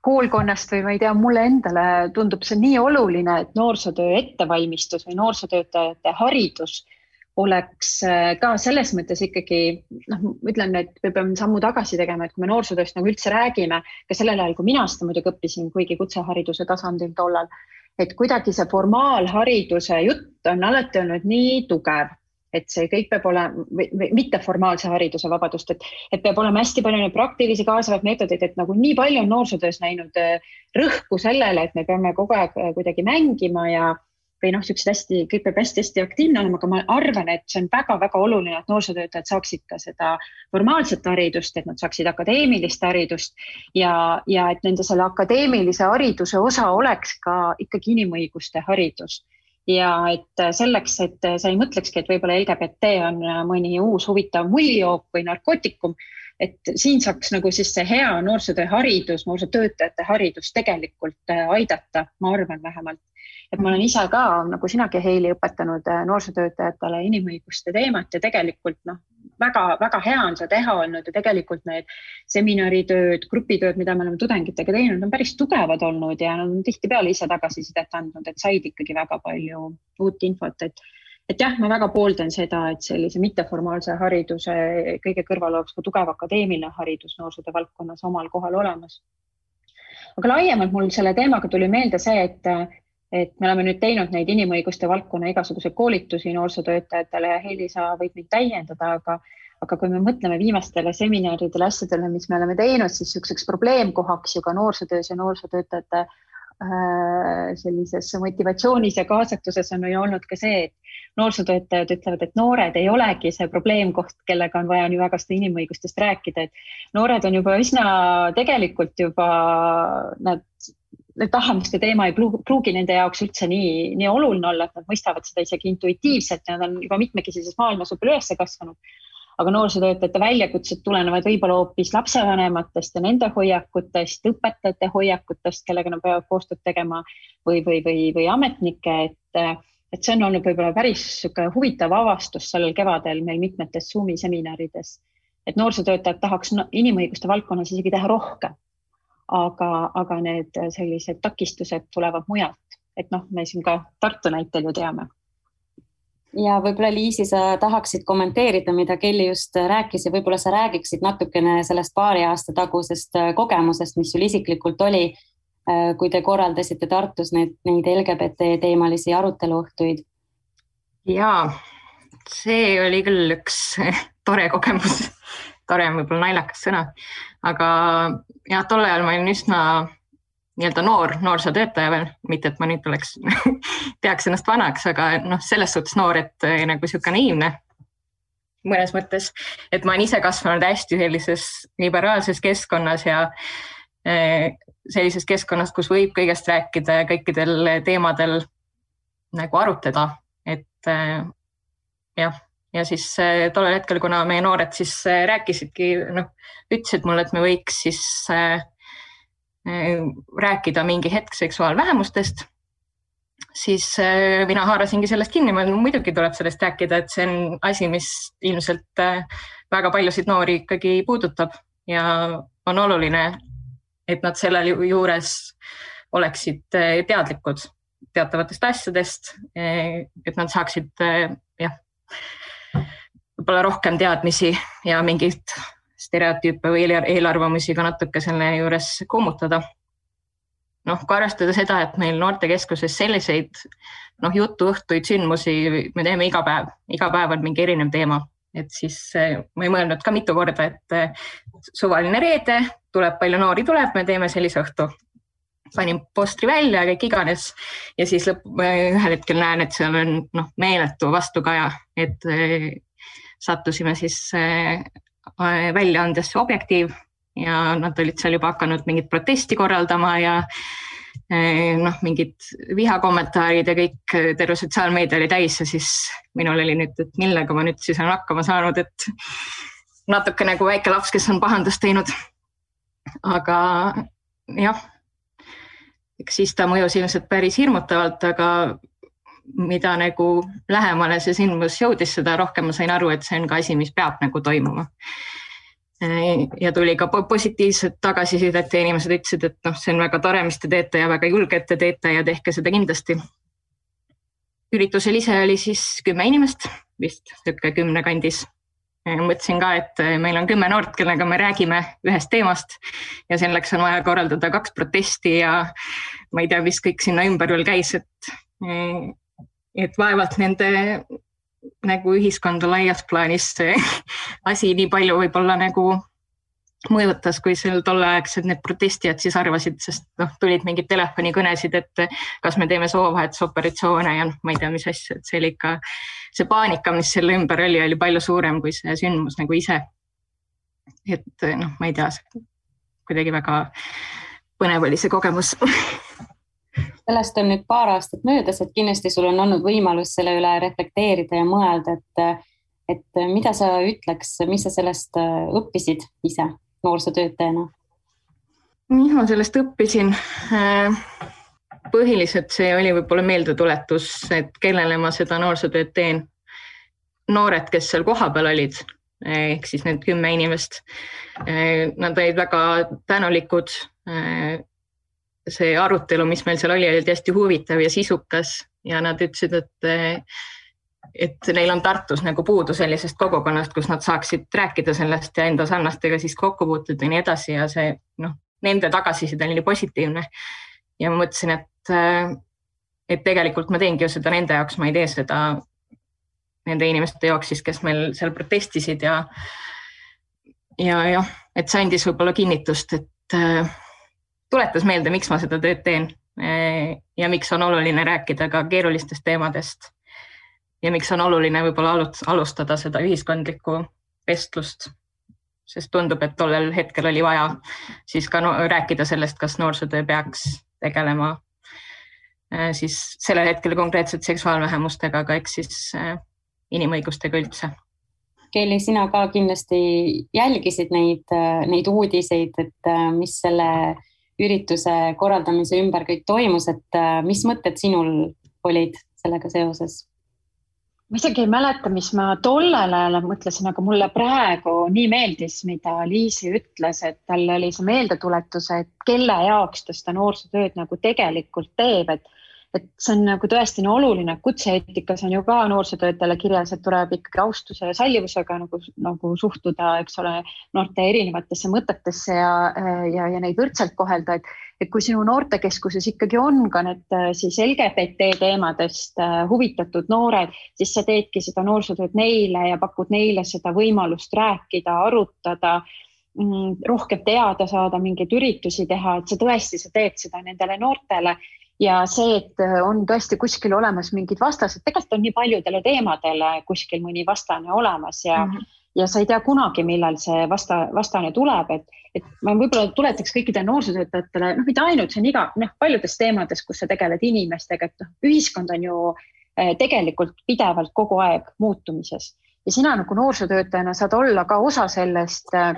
koolkonnast või ma ei tea, mulle endale tundub see nii oluline, et noorsootöö ettevalmistus või noorsootöötajate haridus oleks äh, ka selles mõttes ikkagi noh, ma ütlen, et me peame sammu tagasi tegema, et kui me noorsootööst nagu üldse räägime, ka sellel ajal, kui mina seda muidugi õppisin, kuigi kutsehariduse tasandil tollal, et kuidagi see formaalhariduse jutt on alati olnud nii tugev, et see kõik peab olema, või mitteformaalse hariduse, vabandust, et, et peab olema hästi palju neid praktilisi kaasavaid meetodeid, et nagu nii palju on noorsootöös näinud äh, rõhku sellele, et me peame kogu aeg äh, kuidagi mängima ja või noh, niisugused hästi, kõik peab hästi-hästi aktiivne olema, aga ma arvan, et see on väga-väga oluline, et noorsootöötajad saaksid ka seda formaalset haridust, et nad saaksid akadeemilist haridust ja, ja et nende selle akadeemilise hariduse osa oleks ka ikkagi inimõiguste haridus. Ja et selleks, et sa ei mõtlekski, et võib-olla LGBT on mõni uus huvitav mulljook või narkootikum, et siin saaks nagu siis see hea noorsootöö haridus, noorsootöötajate haridus tegelikult aidata, ma arvan vähemalt et ma olen ise ka nagu sinagi, Heili, õpetanud äh, noorsootöötajatele inimõiguste teemat ja tegelikult noh, väga-väga hea on seda teha olnud ja tegelikult need seminaritööd, grupitööd, mida me oleme tudengitega teinud, on päris tugevad olnud ja nad on tihtipeale ise tagasisidet andnud, et said ikkagi väga palju uut infot, et et jah, ma väga pooldan seda, et sellise mitteformaalse hariduse kõige kõrval oleks ka tugev akadeemiline haridus noorsootöö valdkonnas omal kohal olemas. Aga laiemalt mul selle teemaga tuli meelde see, et, et me oleme nüüd teinud neid inimõiguste valdkonna igasuguseid koolitusi noorsootöötajatele ja Heili, sa võid mind täiendada, aga aga kui me mõtleme viimastele seminaridele, asjadele, mis me oleme teinud, siis niisuguseks probleemkohaks ju ka noorsootöös ja noorsootöötajate äh, sellises motivatsioonis ja kaasatuses on ju olnud ka see, et noorsootöötajad ütlevad, et noored ei olegi see probleemkoht, kellega on vaja nii väga seda inimõigustest rääkida, et noored on juba üsna tegelikult juba nad tahamiste teema ei pruugi nende jaoks üldse nii, nii oluline olla, et nad mõistavad seda isegi intuitiivselt ja nad on juba mitmekesises maailmas võib-olla üles kasvanud. aga noorsootöötajate väljakutsed tulenevad võib-olla hoopis lapsevanematest ja nende hoiakutest, õpetajate hoiakutest, kellega nad peavad koostööd tegema või, või, või, või ametnike, et et see on olnud võib-olla päris niisugune huvitav avastus sellel kevadel meil mitmetes Zoomi seminarides, et noorsootöötajad tahaks inimõiguste valdkonnas isegi teha rohkem. Aga, aga need sellised takistused tulevad mujalt, et noh, me siin ka Tartu näitel ju teame. Ja võib-olla Liisi, sa tahaksid kommenteerida, mida Kelly just rääkis ja võib-olla sa räägiksid natukene sellest paari aasta tagusest kogemusest, mis sul isiklikult oli Äh, kui te korraldasite Tartus neid, neid LGBT teemalisi aruteluõhtuid? jaa, see oli küll üks tore kogemus tore võib-olla naljakas sõna, aga jah, tol ajal ma olin üsna nii-öelda noor noorsootöötaja veel, mitte et ma nüüd oleks peaks ennast vanaks, aga noh, selles suhtes noor, et eh, nagu niisugune naiivne mõnes mõttes, et ma olen ise kasvanud hästi sellises liberaalses keskkonnas ja eh, sellisest keskkonnast, kus võib kõigest rääkida ja kõikidel teemadel nagu arutleda, et äh, jah, ja siis äh, tollel hetkel, kuna meie noored siis äh, rääkisidki, noh, ütlesid mulle, et me võiks siis rääkida mingi hetk seksuaalvähemustest, siis mina haarasingi sellest kinni, ma muidugi tuleb sellest rääkida, et see on asi, mis ilmselt väga paljusid noori ikkagi puudutab ja on oluline et nad selle juures oleksid teadlikud teatavatest asjadest, et nad saaksid jah, võib-olla rohkem teadmisi ja mingeid stereotüüpe või eelarvamusi ka natuke selle juures kummutada. noh, kui arvestada seda, et meil noortekeskuses selliseid noh, jutuõhtuid, sündmusi me teeme iga päev, iga päev on mingi erinev teema et siis eh, ma ei mõelnud ka mitu korda, et eh, suvaline reede, tuleb palju noori tuleb, me teeme sellise õhtu. panin postri välja, kõik iganes ja siis lõpp, ühel hetkel näen, et seal on noh, meeletu vastukaja, et eh, sattusime siis väljaandesse Objektiiv ja nad olid seal juba hakanud mingit protesti korraldama ja Eh, noh, mingid vihakommentaarid ja kõik, eh, terve sotsiaalmeedia oli täis ja siis minul oli nüüd, et millega ma nüüd siis olen hakkama saanud, et natuke nagu väike laps, kes on pahandust teinud. aga jah, eks siis ta mõjus ilmselt päris hirmutavalt, aga mida nagu lähemale see sündmus jõudis, seda rohkem ma sain aru, et see on ka asi, mis peab nagu toimuma ja tuli ka positiivset tagasisidet ja inimesed ütlesid, et noh, see on väga tore, mis te teete ja väga julge, et te teete ja tehke seda kindlasti. üritusel ise oli siis kümme inimest, vist niisugune kümne kandis. mõtlesin ka, et meil on kümme noort, kellega me räägime ühest teemast ja selleks on vaja korraldada kaks protesti ja ma ei tea, mis kõik sinna ümber veel käis, et, et vaevalt nende nagu ühiskonda laias plaanis see asi nii palju võib-olla nagu mõjutas, kui seal tolleaegsed need protestijad siis arvasid, sest noh, tulid mingid telefonikõnesid, et kas me teeme soovahetusoperatsioone ja noh, ma ei tea, mis asja, et see oli ikka, see paanika, mis selle ümber oli, oli palju suurem kui see sündmus nagu ise. et noh, ma ei tea, kuidagi väga põnev oli see kogemus sellest on nüüd paar aastat möödas, et kindlasti sul on olnud võimalus selle üle reflekteerida ja mõelda, et, et mida sa ütleks, mis sa sellest äh, õppisid ise noorsootöötajana? mis ma sellest õppisin? Äh, põhiliselt see oli võib-olla meeldetuletus, et kellele ma seda noorsootööd teen. noored, kes seal kohapeal olid, ehk siis need kümme inimest, äh, nad olid väga tänulikud see arutelu, mis meil seal oli, oli hästi huvitav ja sisukas ja nad ütlesid, et et neil on Tartus nagu puudu sellisest kogukonnast, kus nad saaksid rääkida sellest ja enda sarnastega siis kokku puutuda ja nii edasi ja see noh, nende tagasiside oli positiivne. Ja ma mõtlesin, et, et tegelikult ma teengi ju seda nende jaoks, ma ei tee seda nende inimeste jaoks siis, kes meil seal protestisid ja ja jah, et see andis võib-olla kinnitust, et äh, tuletas meelde, miks ma seda tööd teen äh, ja miks on oluline rääkida ka keerulistest teemadest ja miks on oluline võib-olla alustada seda ühiskondlikku vestlust, sest tundub, et tollel hetkel oli vaja siis ka no, rääkida sellest, kas noorsootöö peaks tegelema äh, siis sellel hetkel konkreetselt seksuaalvähemustega, aga eks siis äh, inimõigustega üldse. Kelly, sina ka kindlasti jälgisid neid, neid uudiseid, et mis selle ürituse korraldamise ümber kõik toimus, et mis mõtted sinul olid sellega seoses? ma isegi ei mäleta, mis ma tollel ajal mõtlesin, aga mulle praegu nii meeldis, mida Liisi ütles, et tal oli see meeldetuletus, et kelle jaoks ta seda noorsootööd nagu tegelikult teeb, et et see on nagu tõesti nii oluline, kutse-eetikas on ju ka noorsootöötajale kirjas, et tuleb ikkagi austuse ja sallivusega nagu, nagu suhtuda, eks ole, noorte erinevatesse mõtetesse ja, ja, ja neid võrdselt kohelda, et et kui sinu noortekeskuses ikkagi on ka need siis LGBT teemadest äh, huvitatud noored, siis sa teedki seda noorsootööd neile ja pakud neile seda võimalust rääkida, arutada mm, rohkem teada saada, mingeid üritusi teha, et sa tõesti, sa teed seda nendele noortele ja see, et äh, on tõesti kuskil olemas mingid vastased, tegelikult on nii paljudele teemadele kuskil mõni vastane olemas ja mm, -hmm. ja sa ei tea kunagi, millal see vasta, vastane tuleb, et et ma võib-olla tuletaks kõikidele noorsootöötajatele, noh, mitte ainult, see on iga, noh, paljudes teemades, kus sa tegeled inimestega, et noh, ühiskond on ju eh, tegelikult pidevalt kogu aeg muutumises ja sina nagu noorsootöötajana saad olla ka osa sellest äh,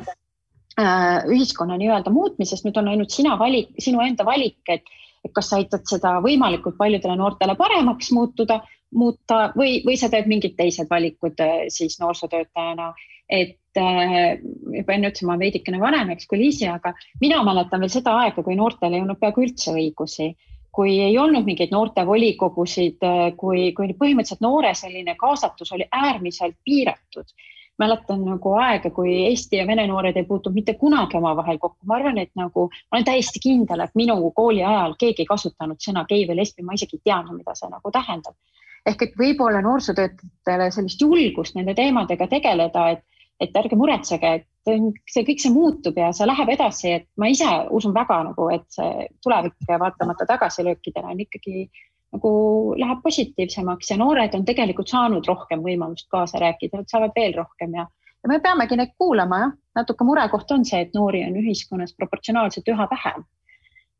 ühiskonna nii-öelda muutmisest, nüüd on ainult sina valik, sinu enda valik, et, et kas sa aitad seda võimalikult paljudele noortele paremaks muutuda, muuta või, või sa teed mingid teised valikud siis noorsootöötajana et äh, juba enne ütlesin, ma olen veidikene vanem, eks, kui Liisi, aga mina mäletan veel seda aega, kui noortel ei olnud peaaegu üldse õigusi, kui ei olnud mingeid noortevolikogusid, äh, kui, kui põhimõtteliselt noore selline kaasatus oli äärmiselt piiratud. Mäletan nagu aega, kui Eesti ja Vene noored ei puutunud mitte kunagi omavahel kokku, ma arvan, et nagu ma olen täiesti kindel, et minu kooli ajal keegi ei kasutanud sõna gei või lesbi, ma isegi ei teadnud, mida see nagu tähendab. Ehk et võib-olla noorsootöötajatele sellist julgust nende teemadega tegeleda, et et ärge muretsege, et see kõik see muutub ja see läheb edasi, et ma ise usun väga nagu, et see tulevik vaatamata tagasilöökidele on ikkagi nagu läheb positiivsemaks ja noored on tegelikult saanud rohkem võimalust kaasa rääkida, nad saavad veel rohkem ja, ja me peamegi neid kuulama jah, natuke murekoht on see, et noori on ühiskonnas proportsionaalselt üha vähem.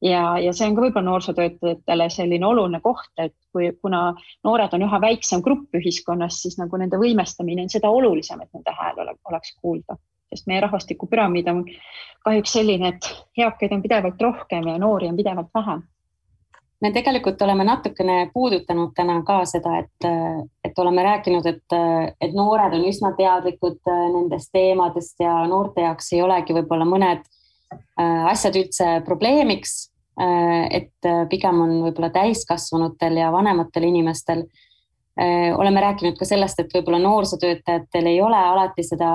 Ja, ja see on ka võib-olla noorsootöötajatele selline oluline koht, et kui, kuna noored on üha väiksem grupp ühiskonnas, siis nagu nende võimestamine on seda olulisem, et nende hääl oleks kuulda, sest meie rahvastikupüramiid on kahjuks selline, et eakaid on pidevalt rohkem ja noori on pidevalt vähem me tegelikult oleme natukene puudutanud täna ka seda, et, et oleme rääkinud, et, et noored on üsna teadlikud nendest teemadest ja noorte jaoks ei olegi võib-olla mõned äh, asjad üldse probleemiks Äh, et äh, pigem on võib-olla täiskasvanutel ja vanematel inimestel. Äh, oleme rääkinud ka sellest, et võib-olla noorsootöötajatel ei ole alati seda,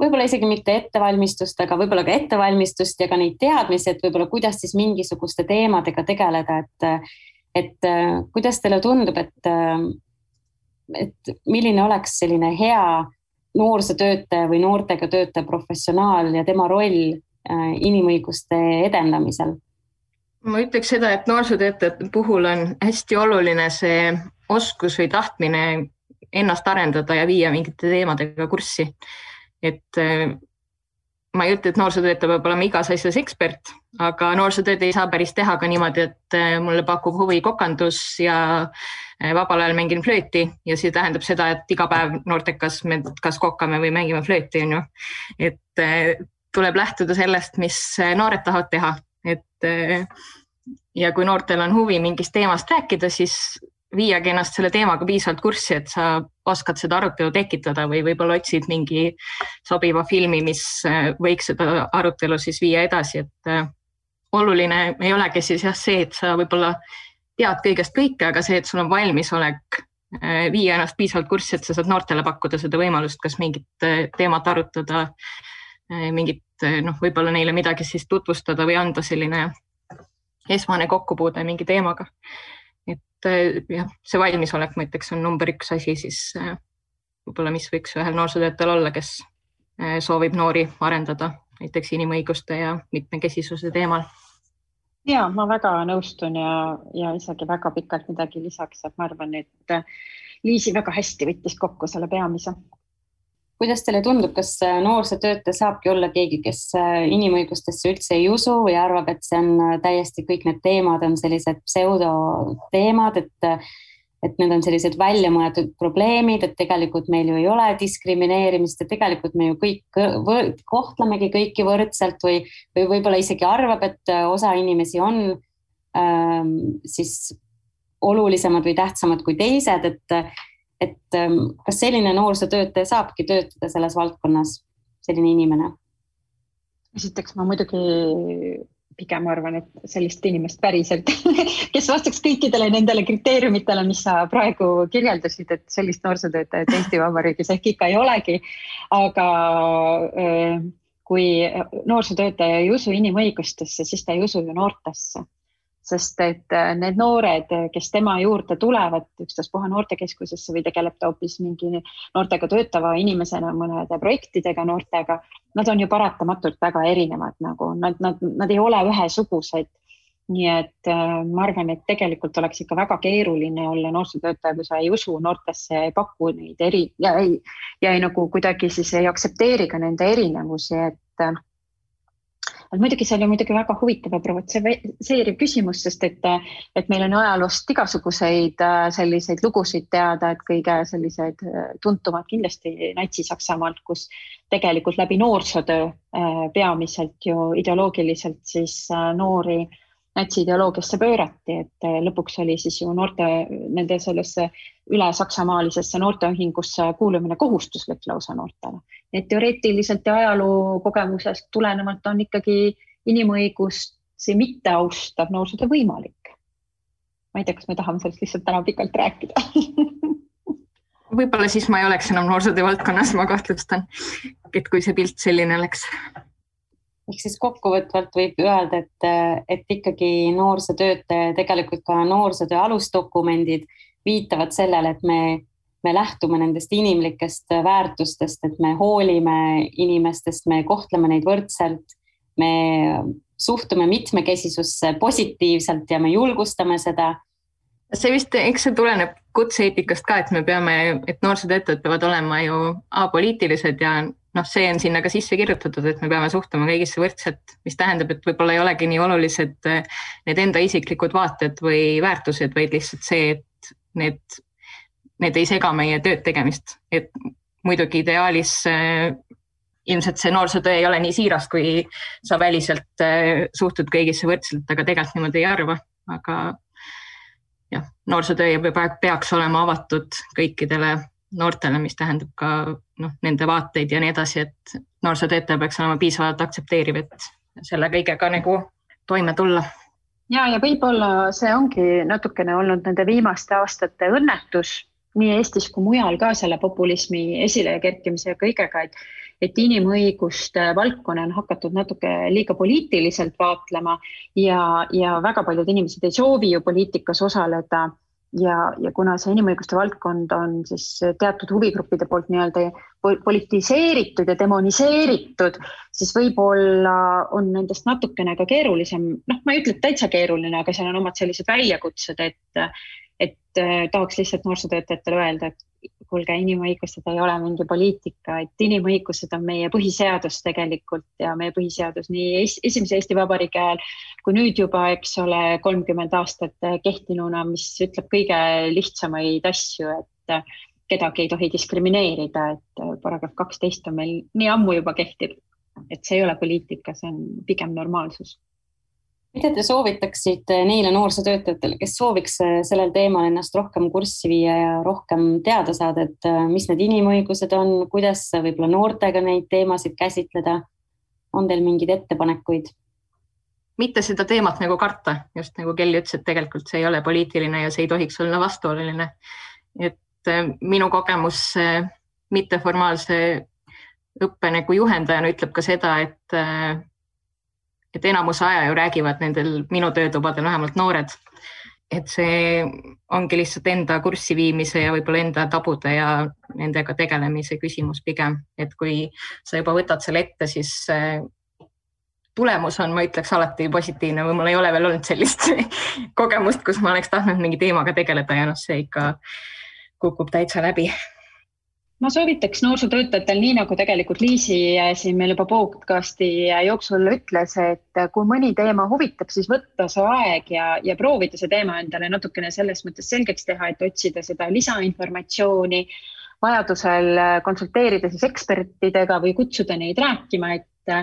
võib-olla isegi mitte ettevalmistust, aga võib-olla ka ettevalmistust ja ka neid teadmisi, et võib-olla kuidas siis mingisuguste teemadega tegeleda, et, et kuidas teile tundub, et, et milline oleks selline hea noorsootöötaja või noortega töötaja professionaal ja tema roll inimõiguste edendamisel ma ütleks seda, et noorsootöötajate puhul on hästi oluline see oskus või tahtmine ennast arendada ja viia mingite teemadega kurssi. Et äh, ma ei ütle, et noorsootöötaja peab olema igas asjas ekspert, aga noorsootööd ei saa päris teha ka niimoodi, et äh, mulle pakub huvi kokandus ja äh, vabal ajal mängin flööti ja see tähendab seda, et iga päev noortekas me kas kokame või mängime flööti, on ju. et tuleb lähtuda sellest, mis noored tahavad teha et ja kui noortel on huvi mingist teemast rääkida, siis viiagi ennast selle teemaga piisavalt kurssi, et sa oskad seda arutelu tekitada või võib-olla otsid mingi sobiva filmi, mis võiks seda arutelu siis viia edasi, et äh, oluline ei olegi siis jah see, et sa võib-olla tead kõigest kõike, aga see, et sul on valmisolek äh, viia ennast piisavalt kurssi, et sa saad noortele pakkuda seda võimalust, kas mingit äh, teemat arutada, mingit noh, võib-olla neile midagi siis tutvustada või anda selline esmane kokkupuude mingi teemaga. Et jah, see valmisolek, ma ütleks, on number üks asi siis võib-olla, mis võiks ühel noorsootöötajal olla, kes soovib noori arendada näiteks inimõiguste ja mitmekesisuse teemal ja ma väga nõustun ja, ja isegi väga pikalt midagi lisaks, et ma arvan, et Liisi väga hästi võttis kokku selle peamise. Kuidas teile tundub, kas noorsootöötaja saabki olla keegi, kes inimõigustesse üldse ei usu ja arvab, et see on täiesti kõik need teemad on sellised pseudoteemad, et et need on sellised väljamõeldud probleemid, et tegelikult meil ju ei ole diskrimineerimist ja tegelikult me ju kõik kohtlemegi kõiki võrdselt või, või võib-olla isegi arvab, et osa inimesi on ähm, siis olulisemad või tähtsamad kui teised, et, et ähm, kas selline noorsootöötaja saabki töötada selles valdkonnas, selline inimene? esiteks ma muidugi pigem arvan, et sellist inimest päriselt, kes vastaks kõikidele nendele kriteeriumitele, mis sa praegu kirjeldasid, et sellist noorsootöötajat Eesti Vabariigis ehk ikka ei olegi. aga äh, kui noorsootöötaja ei usu inimõigustesse, siis ta ei usu ju noortesse sest et äh, need noored, kes tema juurde tulevad, ükstaspuha noortekeskusesse või tegeleb ta hoopis mingi noortega töötava inimesena mõnede projektidega noortega, nad on ju paratamatult väga erinevad, nagu nad, nad, nad ei ole ühesugused. nii et äh, ma arvan, et tegelikult oleks ikka väga keeruline olla noorsootöötaja, kui sa ei usu noortesse, ei paku neid eri ja ei, ja ei nagu kuidagi siis ei aktsepteeri ka nende erinevusi, et äh, et muidugi see oli muidugi väga huvitav ja provotseeriv küsimus, sest et, et meil on ajaloost igasuguseid äh, selliseid lugusid teada, et kõige sellised äh, tuntumad kindlasti Natsi-Saksamaalt, kus tegelikult läbi noorsootöö äh, peamiselt ju ideoloogiliselt siis noori natsiideoloogiasse pöörati, et lõpuks oli siis ju noorte nende sellesse üle saksamaalisesse noorteühingusse kuulumine kohustuslik lausa noortele. et teoreetiliselt ja ajaloo kogemusest tulenevalt on ikkagi inimõigusi mitte austav noorsootöö võimalik. ma ei tea, kas me tahame sellest lihtsalt täna pikalt rääkida võib-olla siis ma ei oleks enam noorsootöö valdkonnas, ma kahtlustan, et kui see pilt selline oleks ehk siis kokkuvõtvalt võib öelda, et, et ikkagi noorsootöötaja, tegelikult ka noorsootöö alusdokumendid viitavad sellele, et me, me lähtume nendest inimlikest väärtustest, et me hoolime inimestest, me kohtleme neid võrdselt, me suhtume mitmekesisusse positiivselt ja me julgustame seda. see vist, eks see tuleneb kutse-eetikast ka, et me peame, et noorsootöötajad peavad olema ju apoliitilised ja noh, see on sinna ka sisse kirjutatud, et me peame suhtuma kõigisse võrdselt, mis tähendab, et võib-olla ei olegi nii olulised eh, need enda isiklikud vaated või väärtused, vaid lihtsalt see, et need, need ei sega meie tööd tegemist, et muidugi ideaalis äh, ilmselt see noorsootöö ei ole nii siiras, kui sa väliselt äh, suhtud kõigisse võrdselt, aga tegelikult niimoodi ei arva, aga jah, noorsootöö peaks olema avatud kõikidele noortele, mis tähendab ka noh, nende vaateid ja nii edasi, et noorsootöötaja peaks olema piisavalt aktsepteeriv, et selle kõigega nagu toime tulla. ja, ja võib-olla see ongi natukene olnud nende viimaste aastate õnnetus nii Eestis kui mujal ka selle populismi esilekerkimise ja kõigega, et et inimõiguste valdkonna on hakatud natuke liiga poliitiliselt vaatlema ja, ja väga paljud inimesed ei soovi ju poliitikas osaleda ja, ja kuna see inimõiguste valdkond on siis teatud huvigruppide poolt nii-öelda politiseeritud ja demoniseeritud, siis võib-olla on nendest natukene ka keerulisem, noh, ma ei ütle, et täitsa keeruline, aga seal on omad sellised väljakutsed, et, et tahaks lihtsalt noorsootöötajatele öelda, et kuulge, inimõigused ei ole mingi poliitika, et inimõigused on meie põhiseadus tegelikult ja meie põhiseadus nii esimese Eesti Vabariigi ajal kui nüüd juba, eks ole, kolmkümmend aastat kehtinuna, mis ütleb kõige lihtsamaid asju, et kedagi ei tohi diskrimineerida, et paragrahv kaksteist on meil nii ammu juba kehtib. et see ei ole poliitika, see on pigem normaalsus mida te soovitaksite neile noorsootöötajatele, kes sooviks äh, sellel teemal ennast rohkem kurssi viia ja rohkem teada saada, et äh, mis need inimõigused on, kuidas võib-olla noortega neid teemasid käsitleda? on teil mingeid ettepanekuid? mitte seda teemat nagu karta, just nagu Kelly ütles, et tegelikult see ei ole poliitiline ja see ei tohiks olla vastuoluline. et äh, minu kogemus mitteformaalse õppe nagu juhendajana ütleb ka seda, et, et enamuse aja ju räägivad nendel minu töötubadel vähemalt noored. et see ongi lihtsalt enda kurssi viimise ja võib-olla enda tabude ja nendega tegelemise küsimus pigem, et kui sa juba võtad selle ette, siis tulemus on, ma ütleks alati positiivne või mul ei ole veel olnud sellist kogemust, kus ma oleks tahtnud mingi teemaga tegeleda ja noh, see ikka kukub täitsa läbi ma soovitaks noorsootöötajatel, nii nagu tegelikult Liisi siin meil juba podcast'i jooksul ütles, et kui mõni teema huvitab, siis võtta see aeg ja, ja proovida see teema endale natukene selles mõttes selgeks teha, et otsida seda lisainformatsiooni, vajadusel konsulteerida siis ekspertidega või kutsuda neid rääkima, et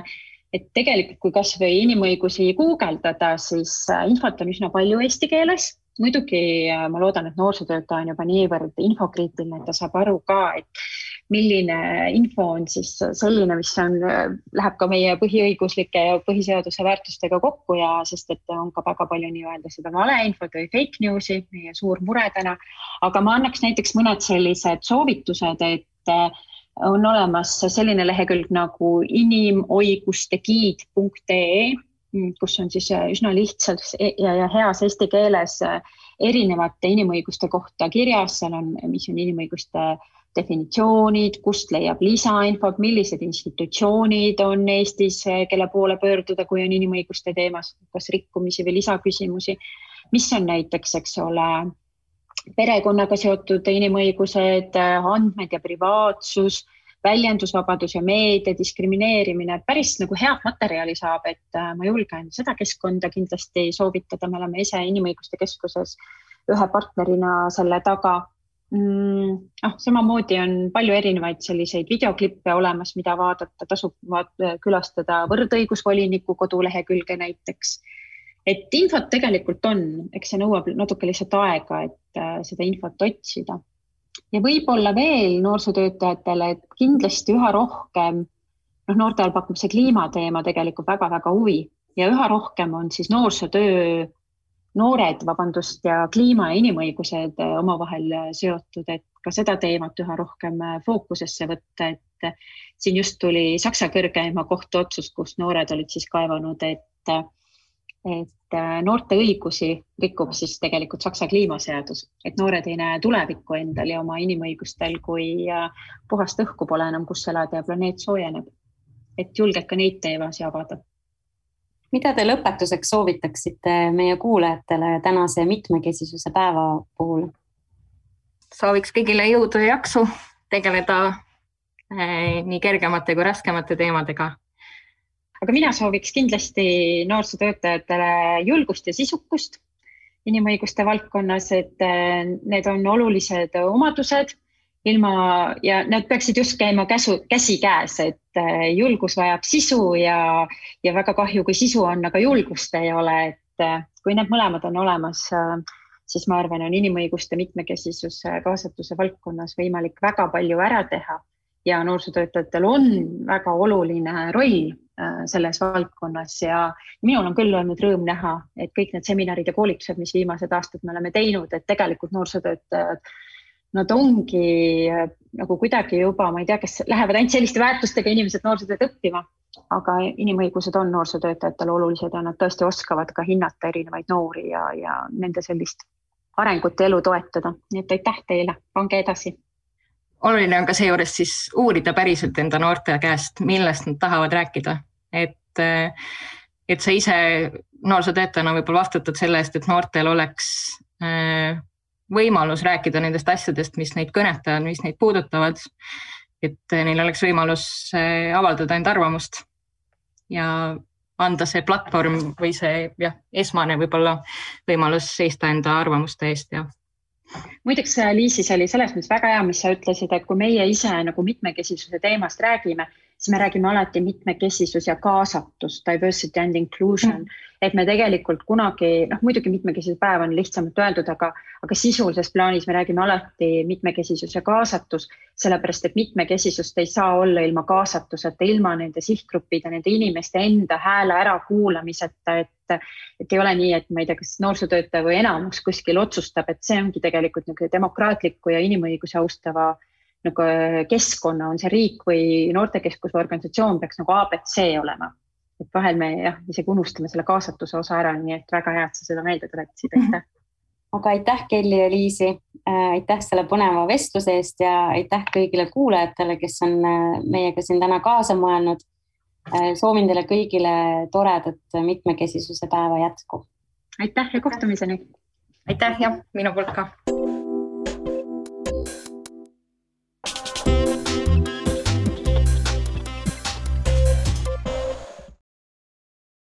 et tegelikult, kui kasvõi inimõigusi guugeldada, siis äh, infot on üsna palju eesti keeles. Muidugi äh, ma loodan, et noorsootöötaja on juba niivõrd infokriitiline, et ta saab aru ka, et milline info on siis selline, mis on, äh, läheb ka meie põhiõiguslike ja põhiseaduse väärtustega kokku ja sest, et on ka väga palju nii-öelda seda valeinfot või fake news'i, meie suur mure täna. aga ma annaks näiteks mõned sellised soovitused, et on olemas selline lehekülg nagu inimoigustegiid.ee, kus on siis üsna lihtsalt ja, ja heas eesti keeles erinevate inimõiguste kohta kirjas, seal on, mis on inimõiguste definitsioonid, kust leiab lisainfot, millised institutsioonid on Eestis, kelle poole pöörduda, kui on inimõiguste teemas, kas rikkumisi või lisaküsimusi. mis on näiteks, eks ole perekonnaga seotud inimõigused, andmed ja privaatsus, väljendusvabadus ja meedia diskrimineerimine, päris nagu head materjali saab, et äh, ma julgen seda keskkonda kindlasti soovitada, me oleme ise Inimõiguste Keskuses ühe partnerina selle taga mm,. noh, samamoodi on palju erinevaid selliseid videoklippe olemas, mida vaadata, tasub vaat külastada võrdõigusvoliniku kodulehekülge näiteks et infot tegelikult on, eks see nõuab natuke lihtsalt aega, et äh, seda infot otsida. Ja võib-olla veel noorsootöötajatele, et kindlasti üha rohkem, noh, noortel pakub see kliimateema tegelikult väga-väga huvi. Ja üha rohkem on siis noorsootöö, noored, vabandust, ja kliima ja inimõigused äh, omavahel äh, seotud, et ka seda teemat üha rohkem fookusesse võtta, et siin just tuli Saksa kõrgeima kohtu otsus, kus noored olid siis kaevanud, et et äh, noorte õigusi rikub siis tegelikult Saksa kliimaseadus, et noored ei näe tulevikku endal ja oma inimõigustel, kui äh, puhast õhku pole enam, kus elada ja planeet soojeneb. et julged ka neid teemasid avada. mida te lõpetuseks soovitaksite meie kuulajatele tänase mitmekesisuse päeva puhul? sooviks kõigile jõudu ja jaksu tegeleda eh, nii kergemate kui raskemate teemadega aga mina sooviks kindlasti noorsootöötajatele julgust ja sisukust inimõiguste valdkonnas, et äh, need on olulised omadused ilma ja need peaksid just käima käsu, käsikäes, et äh, julgus vajab sisu ja, ja väga kahju, kui sisu on, aga julgust ei ole, et äh, kui need mõlemad on olemas, siis ma arvan, on inimõiguste mitmekesisuse kaasatuse valdkonnas võimalik väga palju ära teha. Ja noorsootöötajatel on väga oluline roll selles valdkonnas ja minul on küll olnud rõõm näha, et kõik need seminarid ja koolitused, mis viimased aastad me oleme teinud, et tegelikult noorsootöötajad, nad ongi äh, nagu kuidagi juba, ma ei tea, kas lähevad ainult selliste väärtustega inimesed noorsootööd õppima, aga inimõigused on noorsootöötajatele olulised ja nad tõesti oskavad ka hinnata erinevaid noori ja, ja nende sellist arengut ja elu toetada. nii et aitäh teile, pange edasi oluline on ka seejuures siis uurida päriselt enda noorte käest, millest nad tahavad rääkida, et, et sa ise noorsootöötajana võib-olla vastutad selle eest, et noortel oleks äh, võimalus rääkida nendest asjadest, mis neid kõnetavad, mis neid puudutavad. et neil oleks võimalus äh, avaldada enda arvamust ja anda see platvorm või see jah, esmane võib-olla võimalus seista enda arvamuste eest ja muideks, Liisi, see oli selles mõttes väga hea, mis sa ütlesid, et kui meie ise nagu mitmekesisuse teemast räägime, siis me räägime alati mitmekesisus ja kaasatus, diversity and inclusion mm., et me tegelikult kunagi, noh muidugi mitmekesisuse päev on lihtsamalt öeldud, aga, aga sisulises plaanis me räägime alati mitmekesisus ja kaasatus, sellepärast et mitmekesisust ei saa olla ilma kaasatuseta, ilma nende sihtgruppide, nende inimeste enda hääle ärakuulamiseta, et, et ei ole nii, et ma ei tea, kas noorsootöötaja või enamus kuskil otsustab, et see ongi tegelikult niisugune demokraatliku ja inimõigusi austava nagu keskkonna, on see riik või noortekeskus või organisatsioon peaks nagu abc olema. et vahel me jah, isegi unustame selle kaasatuse osa ära, nii et väga hea, et sa seda meelde tuletasid, aitäh. aga aitäh, Kelly ja Liisi, aitäh selle põneva vestluse eest ja aitäh kõigile kuulajatele, kes on meiega siin täna kaasa mõelnud. soovin teile kõigile toredat mitmekesisuse päeva jätku. aitäh ja kohtumiseni. aitäh ja minu poolt ka